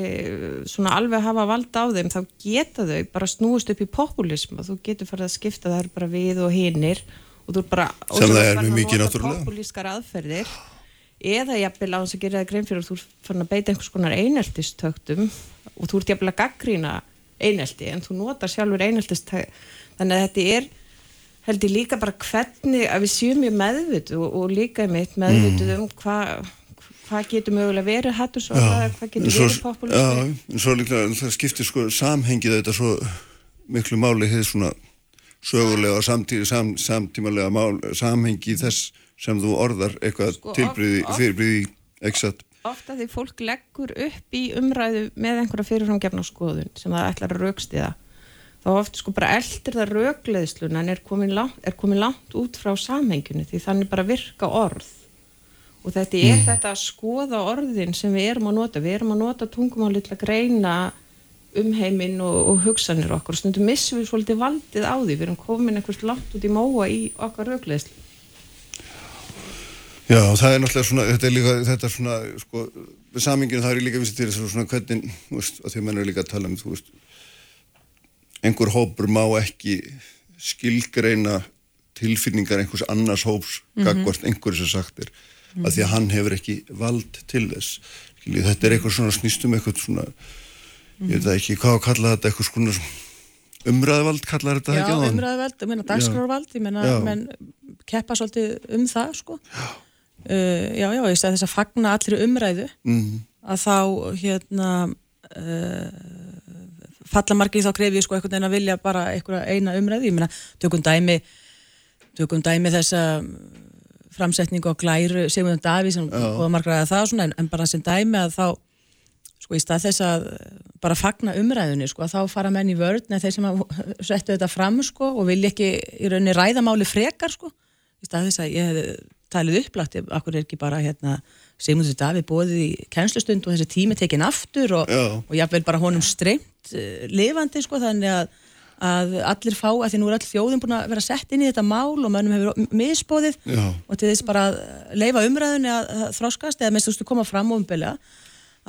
svona alveg hafa valda á þeim þá geta þau bara snúist upp í populism og þú getur farið að skipta þær bara við og hinnir og þú er bara Sem það er farin að nota náttúrulega. populískar aðferðir. Eða jafnvel á þess að gera það grein fyrir og þú er farin að beita einhvers konar eineltistöktum og þú ert jafnvel að gaggrýna einelti en þú notar sjálfur eineltistökt þannig að þetta er held ég líka bara hvernig að við séum mjög meðvituð og, og líka mitt meðvituð um hvað hvað getur mögulega verið hattur svo hvað getur svo, verið populismi já, svo líklega það skiptir sko samhengið þetta svo miklu máli hefði svona sögulega og samtí, sam, samtímalega mál, samhengi þess sem þú orðar eitthvað Sko, oft- fyrirbriði exakt ofta því fólk leggur upp í umræðu með einhverja fyrirframgefna skoðun sem það ætlar að raukstiða þá oft sko bara eldir það raukleðsluna en er komin, langt, er komin langt út frá samhenginu því þannig bara virka orð. Og þetta er þetta að skoða orðin sem við erum að nota. Við erum að nota tungumáli til að greina um heiminn og, og hugsanir okkar. Og stundum missum við svolítið valdið á því. Við erum komin einhvers langt út í móa í okkar raukleðslu Já, það er náttúrulega svona, þetta er líka, þetta er svona, sko, saminginu það er líka vissi til þess að svona hvernig, þú veist, að því að menn er líka að tala um, þú veist, einhver hópur má ekki skilgreina tilfinningar einhvers annars hóps mm gagvart einhverju sem sagt er, að því að hann hefur ekki vald til þess. Skiljið, þetta er eitthvað svona snýstum eitthvað svona, ég veit ekki, hvað að kalla þetta eitthvað svona umræðavald, kallar þetta Já, ekki á hann? umræðuvald, ég meina dagskrárvald, ég meina Já. menn keppa svolítið um það sko. Uh, já, já, ég stæði þess að fagna allir umræðu Mm. að þá hérna uh, falla margir þá grefi sko einhvern veginn að vilja bara einhverja eina umræðu, ég meina tökum dæmi tökum dæmi þessa framsetningu á glæru Sigmundur Daví sem Já. búða margra að það svona, en, en bara sem dæmi að þá sko í stað þess að bara fagna umræðunni sko að þá fara menn í vörð neð þeir sem settu þetta fram sko og vilja ekki í rauninni ræðamáli frekar sko í stað þess að ég hef talið upplætt akkur er ekki bara hérna Sigmundur Daví bóðið í kennslustund og þessi tími tekin aftur og, og jáfnvel bara honum streymt uh, lifandi sko þannig að, að allir fá að því nú er all þjóðin búin að vera sett inn í þetta mál og mönnum hefur misbóðið Já. og til þess bara að leifa umræðunni að, að þráskast eða minnst þú stu koma fram umbelega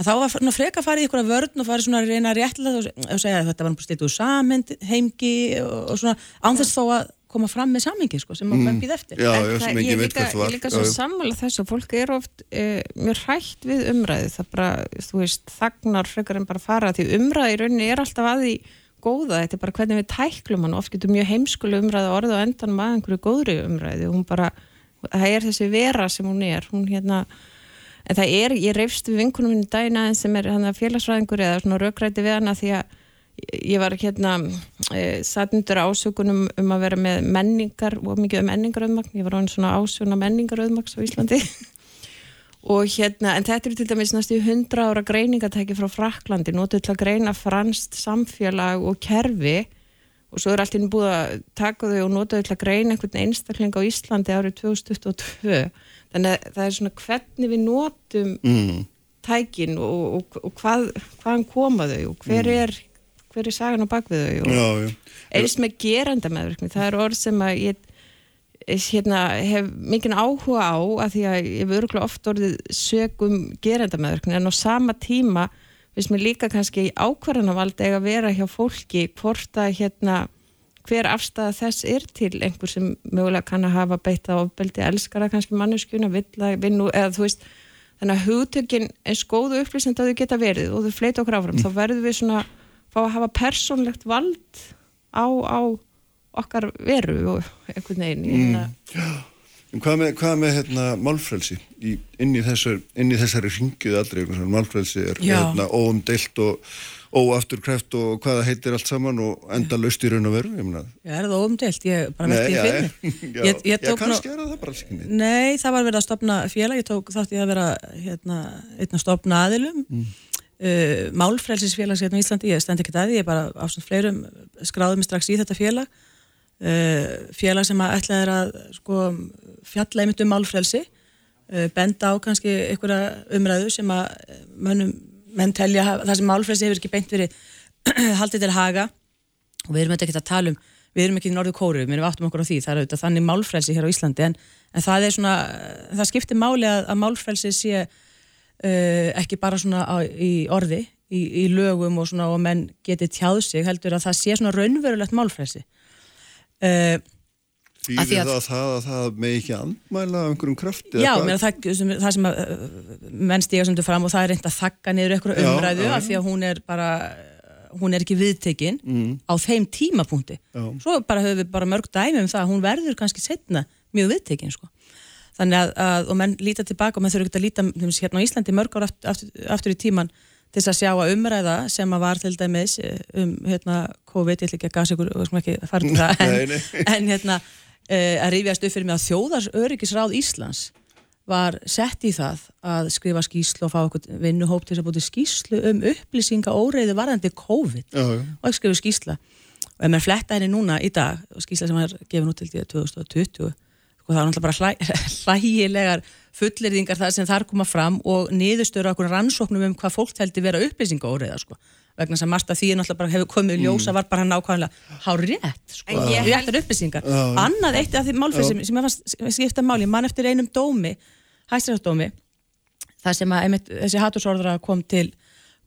að þá var svona freka að fara í ykkur að vörn og fara svona að reyna að réttlega og, og segja að þetta var bara stilt úr samhend heimgi og, og svona án þess þó að koma fram með samhengi sko sem mm. maður býð eftir. Já, En já, það- ég líka, ég líka svo sammála þessu. Fólk er oft e, mjög hrætt við umræðu. Það bara, þú veist, þagnar frekar en bara fara því umræðu í rauninni er alltaf að því góða, þetta er bara hvernig við tæklum hann, oft getur mjög heimskuleg umræðu orðið á endanum að einhverju góðri umræðu. Hún bara, það er þessi vera sem hún er, hún hérna en það er, ég reyfst við vinkunum minni daginn aðeins sem er hann að félagsræðingur eða svona raukræti við hana því að ég var hérna e, satt undir ásökunum um að vera með menningar og mikið um menningarauðmagn. Ég var án svona ásökun að menningarauðmagns á Íslandi. Og hérna, en þetta er til dæmis næstu 100 ára greiningatæki frá Fraklandi notuð til að greina franst samfélag og kerfi. Og svo er allt inn búið að taka þau og þau til að greina einhvern einstakling á Íslandi árið 2022 þannig að það er svona hvernig við notum Mm. tækin og, og, og hvað, hvaðan koma þau og hver er, hver er sagan á bakvið þau eins með gerenda meðvirkni, það er orð sem að ég hérna, hef mikinn áhuga á að því að ég hef örgulega oft orðið sögum gerenda meðvirkni en á sama tíma finnst mér líka kannski ákvarðanavald eiga að vera hjá fólki hvort að hérna hver afstæða þess er til einhver sem mögulega kann að hafa beitt á ofbeldi, elskara kannski manneskjuna, vinna eða þú veist, þannig að hugtökin eins góðu upplýsend að þau geta verið og þau fleita okkur áfram, Mm. þá verður við svona fá að hafa persónlegt vald á, á okkar veru og einhvern veginn Mm. En hvað með, hvað með hérna, málfrelsi í, inn, í þessar, inn í þessari ringjuð aldrei, málfrelsi er hérna, óumdeilt og óafturkræft og hvað það heitir allt saman og enda löst í raun og veru, ég Já, er það óumdelt, ég bara já, því fyrir já, Ég- ég já, kannski er það bara alls ekki. Nei, það var verið að stopna félag, ég tók þátt í að vera hérna, einn að stopna aðilum mm. Uh, Málfrelsisfélags hérna í Íslandi, ég stend ekki að því, ég bara á svona fleirum skráði mig strax í þetta félag. Uh, félag sem að ætla er að sko, fjalla einmitt um málfrelsi. Uh, benda á kannski einhverja umræðu sem að eh, mönnum, menn telja það sem málfrelsi hefur ekki beint verið haldið til haga. Og við erum ekki að tala um við erum ekki í norðu kóru, við erum áttum okkur á því það er auðvitað þannig málfrelsi hér á Íslandi. En, en það er svona, það skiptir máli að, að málfrelsi sé ekki bara svona á, í orði í, í lögum og svona og menn geti tjáð sig heldur að það sé svona raunverulegt málfrelsi uh, því Þýðir að- það það að það með ekki andmæla einhverjum krafti? Já, það, sem, það sem að, uh, menn stíga sem þú fram og það er reynd að þakka niður einhverju umræðu já, af því að hún er bara hún er ekki viðtekin Mm. á þeim tímapunkti Já. svo bara höfum við bara mörg dæmi um það að hún verður kannski setna mjög viðtekin sko. Þannig að, að og menn líta tilbaka og menn þurfa ekki að líta dæmis, hérna á Íslandi mörg ár aftur, aftur, aftur í tíman til þess að sjá að umræða sem að var til dæmis eh, um hérna COVID, ég ætla ekki að gasa ykkur við skulum ekki fara til það en, en hérna uh, að rífjast upp fyrir mig að þjóðars öryggisráð Íslands var sett í það að skrifa skýslu og fá okkur vinnuhóp til þess að búti skýslu um upplýsinga óreiði varðandi COVID. Já, já. og ekki skrifa skýsla og ef maður fletta henni núna í dag og skýsla sem er gefin út til því að 2020 sko það er náttúrulega bara hlæ, hlægilegar fullirðingar það sem þar koma fram og niðurstöru okkur rannsóknum um hvað fólk teldi vera upplýsinga óreiða sko. Vegna sem margt af því er náttúrulega bara hefur komið í ljósa var bara nákvæmlega há rétt sko, réttar upplýsingar. Annað eitt af því málfrið sem, sem ég fannst skipta máli, mann eftir einum dómi hæstræðardómi það sem að einmitt, þessi hatursorðra kom til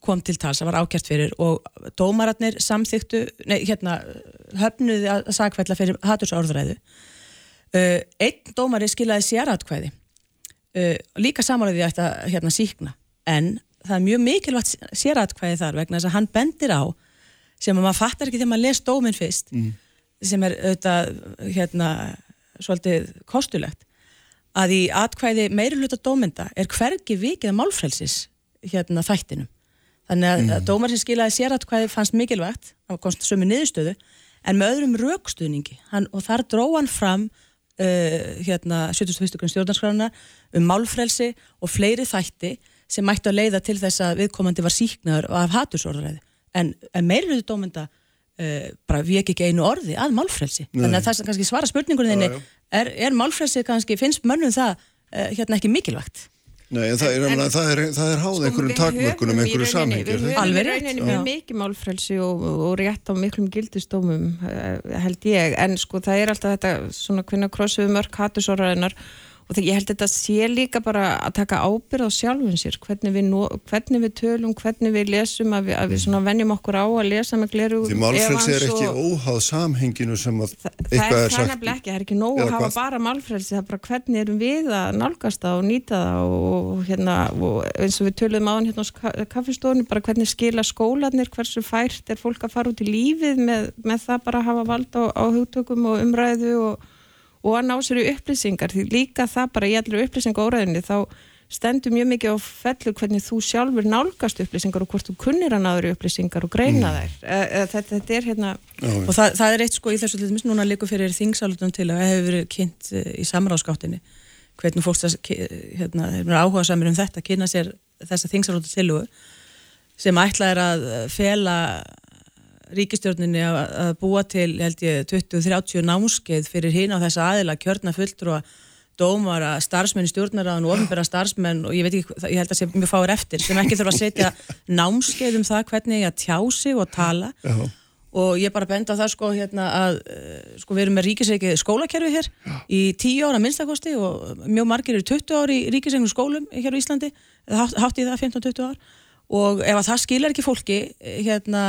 kom til tals, það var ákjært fyrir og dómararnir samþyktu nei, hérna, höfnuði að sagfælla fyrir hatursorðræðu einn dómari skilaði sératkvæði. Uh, líka samálaði ætti að hérna síkna en það er mjög mikilvægt sératkvæði þar vegna þess að hann bendir á sem að maður fattar ekki þegar maður les dóminn fyrst sem er auðvitað hérna svolítið kostulegt að í atkvæði meiri hluta dómynda er hvergi vikið að málfrelsis hérna þættinum. Þannig að mm. dómar sem skilaði sératkvæði fannst mikilvægt á komst sömu niðurstöðu en með öðrum raukstuðningi hann, og þar dró hann fram uh, hérna 71. stjórnarskrána um málfrelsi og fleiri þætti sem mættu að leiða til þess að viðkomandi var síknaður af hatursorðræði en, en meiri hluta dómynda uh, bara við ekki einu orði að málfrelsi þannig að það sem kannski svara spurningunni Já, já. er, er málfrelsi kannski, finnst mönnum það uh, hérna ekki mikilvægt Nei, en það er, En- það er, það er háð einhverjum við takmörkunum, höfum einhverju. Við höfum Alveg rétt, já. mjög mikið málfrelsi og, og rétt á miklum gildistómum eh, held ég, en sko það er alltaf þetta svona hvernig krossum við mörg hattusorðarinnar og það, ég held þetta sé líka bara að taka ábyrð á sjálfum sér hvernig við, nó, hvernig við tölum, hvernig við lesum að við, að við svona venjum okkur á að lesa með gleru Því málfrelsi er ekki óháð samhenginu sem að það eitthvað er er það sagt. nefnilega ekki, það er ekki nóg Eða að hafa hvað? bara málfrelsi, það er bara hvernig erum við að nálgast það og nýta það og, hérna, og eins og við töluðum á hann hérna á kaffistofni, bara hvernig skila skólanir, hversu fært er fólk að fara út í lífið með, með það bara að hafa vald á, á hugtökum og umræðu og, og að ná sér í upplýsingar, því líka það bara í allir upplýsinga óræðinni þá stendur mjög mikið á fellu hvernig þú sjálfur nálgast upplýsingar og hvort þú kunnir að náður upplýsingar og greina þær. E, e, þetta, þetta er hérna og það, það er eitt sko í þessu til dæmis núna líku fyrir þingsálutum til að það hefur verið kynnt eh, í samráðskáttinni hvernig fólk hérna, er áhuga samir um þetta, kynna sér þessa þingsálutum tilugu sem ætla er að fela ríkistjórninni að, að búa til held ég 20-30 námskeið fyrir hinn á þessa aðila kjörna fulltrú að dómara, starfsmenn stjórnaraðan og ofinbæra starfsmenn og ég veit ekki, ég held að sé mjög fáir eftir sem ekki þurfa að setja námskeið um það hvernig ég að tjá sig og tala. Já. og ég bara benda á það sko hérna að eh, sko við erum með ríkisreikið skólakerfi hér í 10 ára minnstakosti og mjög margir eru 20 ári í ríkisreiknum skólum hér á Íslandi, hátt, hátt í það 15-20 ár. Og ef að það skilar ekki fólki hérna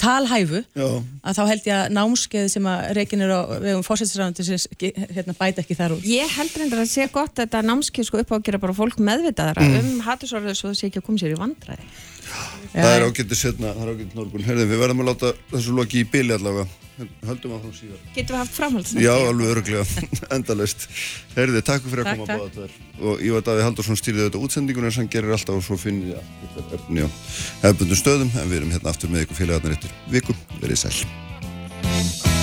talhæfu Já. að þá held ég að námskeið sem að reikin er á vegum fórsættisræðandi hérna, bæta ekki þar úr Ég held reyndar að sé gott að þetta námskið sko upp á að gera bara fólk meðvitaðara Mm. um hattusorðu svo það sé ekki að koma sér í vandræði. Það er ágættis hérna, það er ágættis Norgun. Herðin, við verðum að láta þessu loki í bili allavega. Höldum áfram síðan. Getum við haft framhald? Já, alveg öruglega, endalaust. Herði, takk fyrir að koma takk. báða tvær. Og Ívar Daði Haldursson stýrði þetta útsendingun eins og hann gerir alltaf og svo finnir ég efni á hefbundum stöðum en við erum hérna aftur með ykkur félagarnar eftir viku. Verið sæl.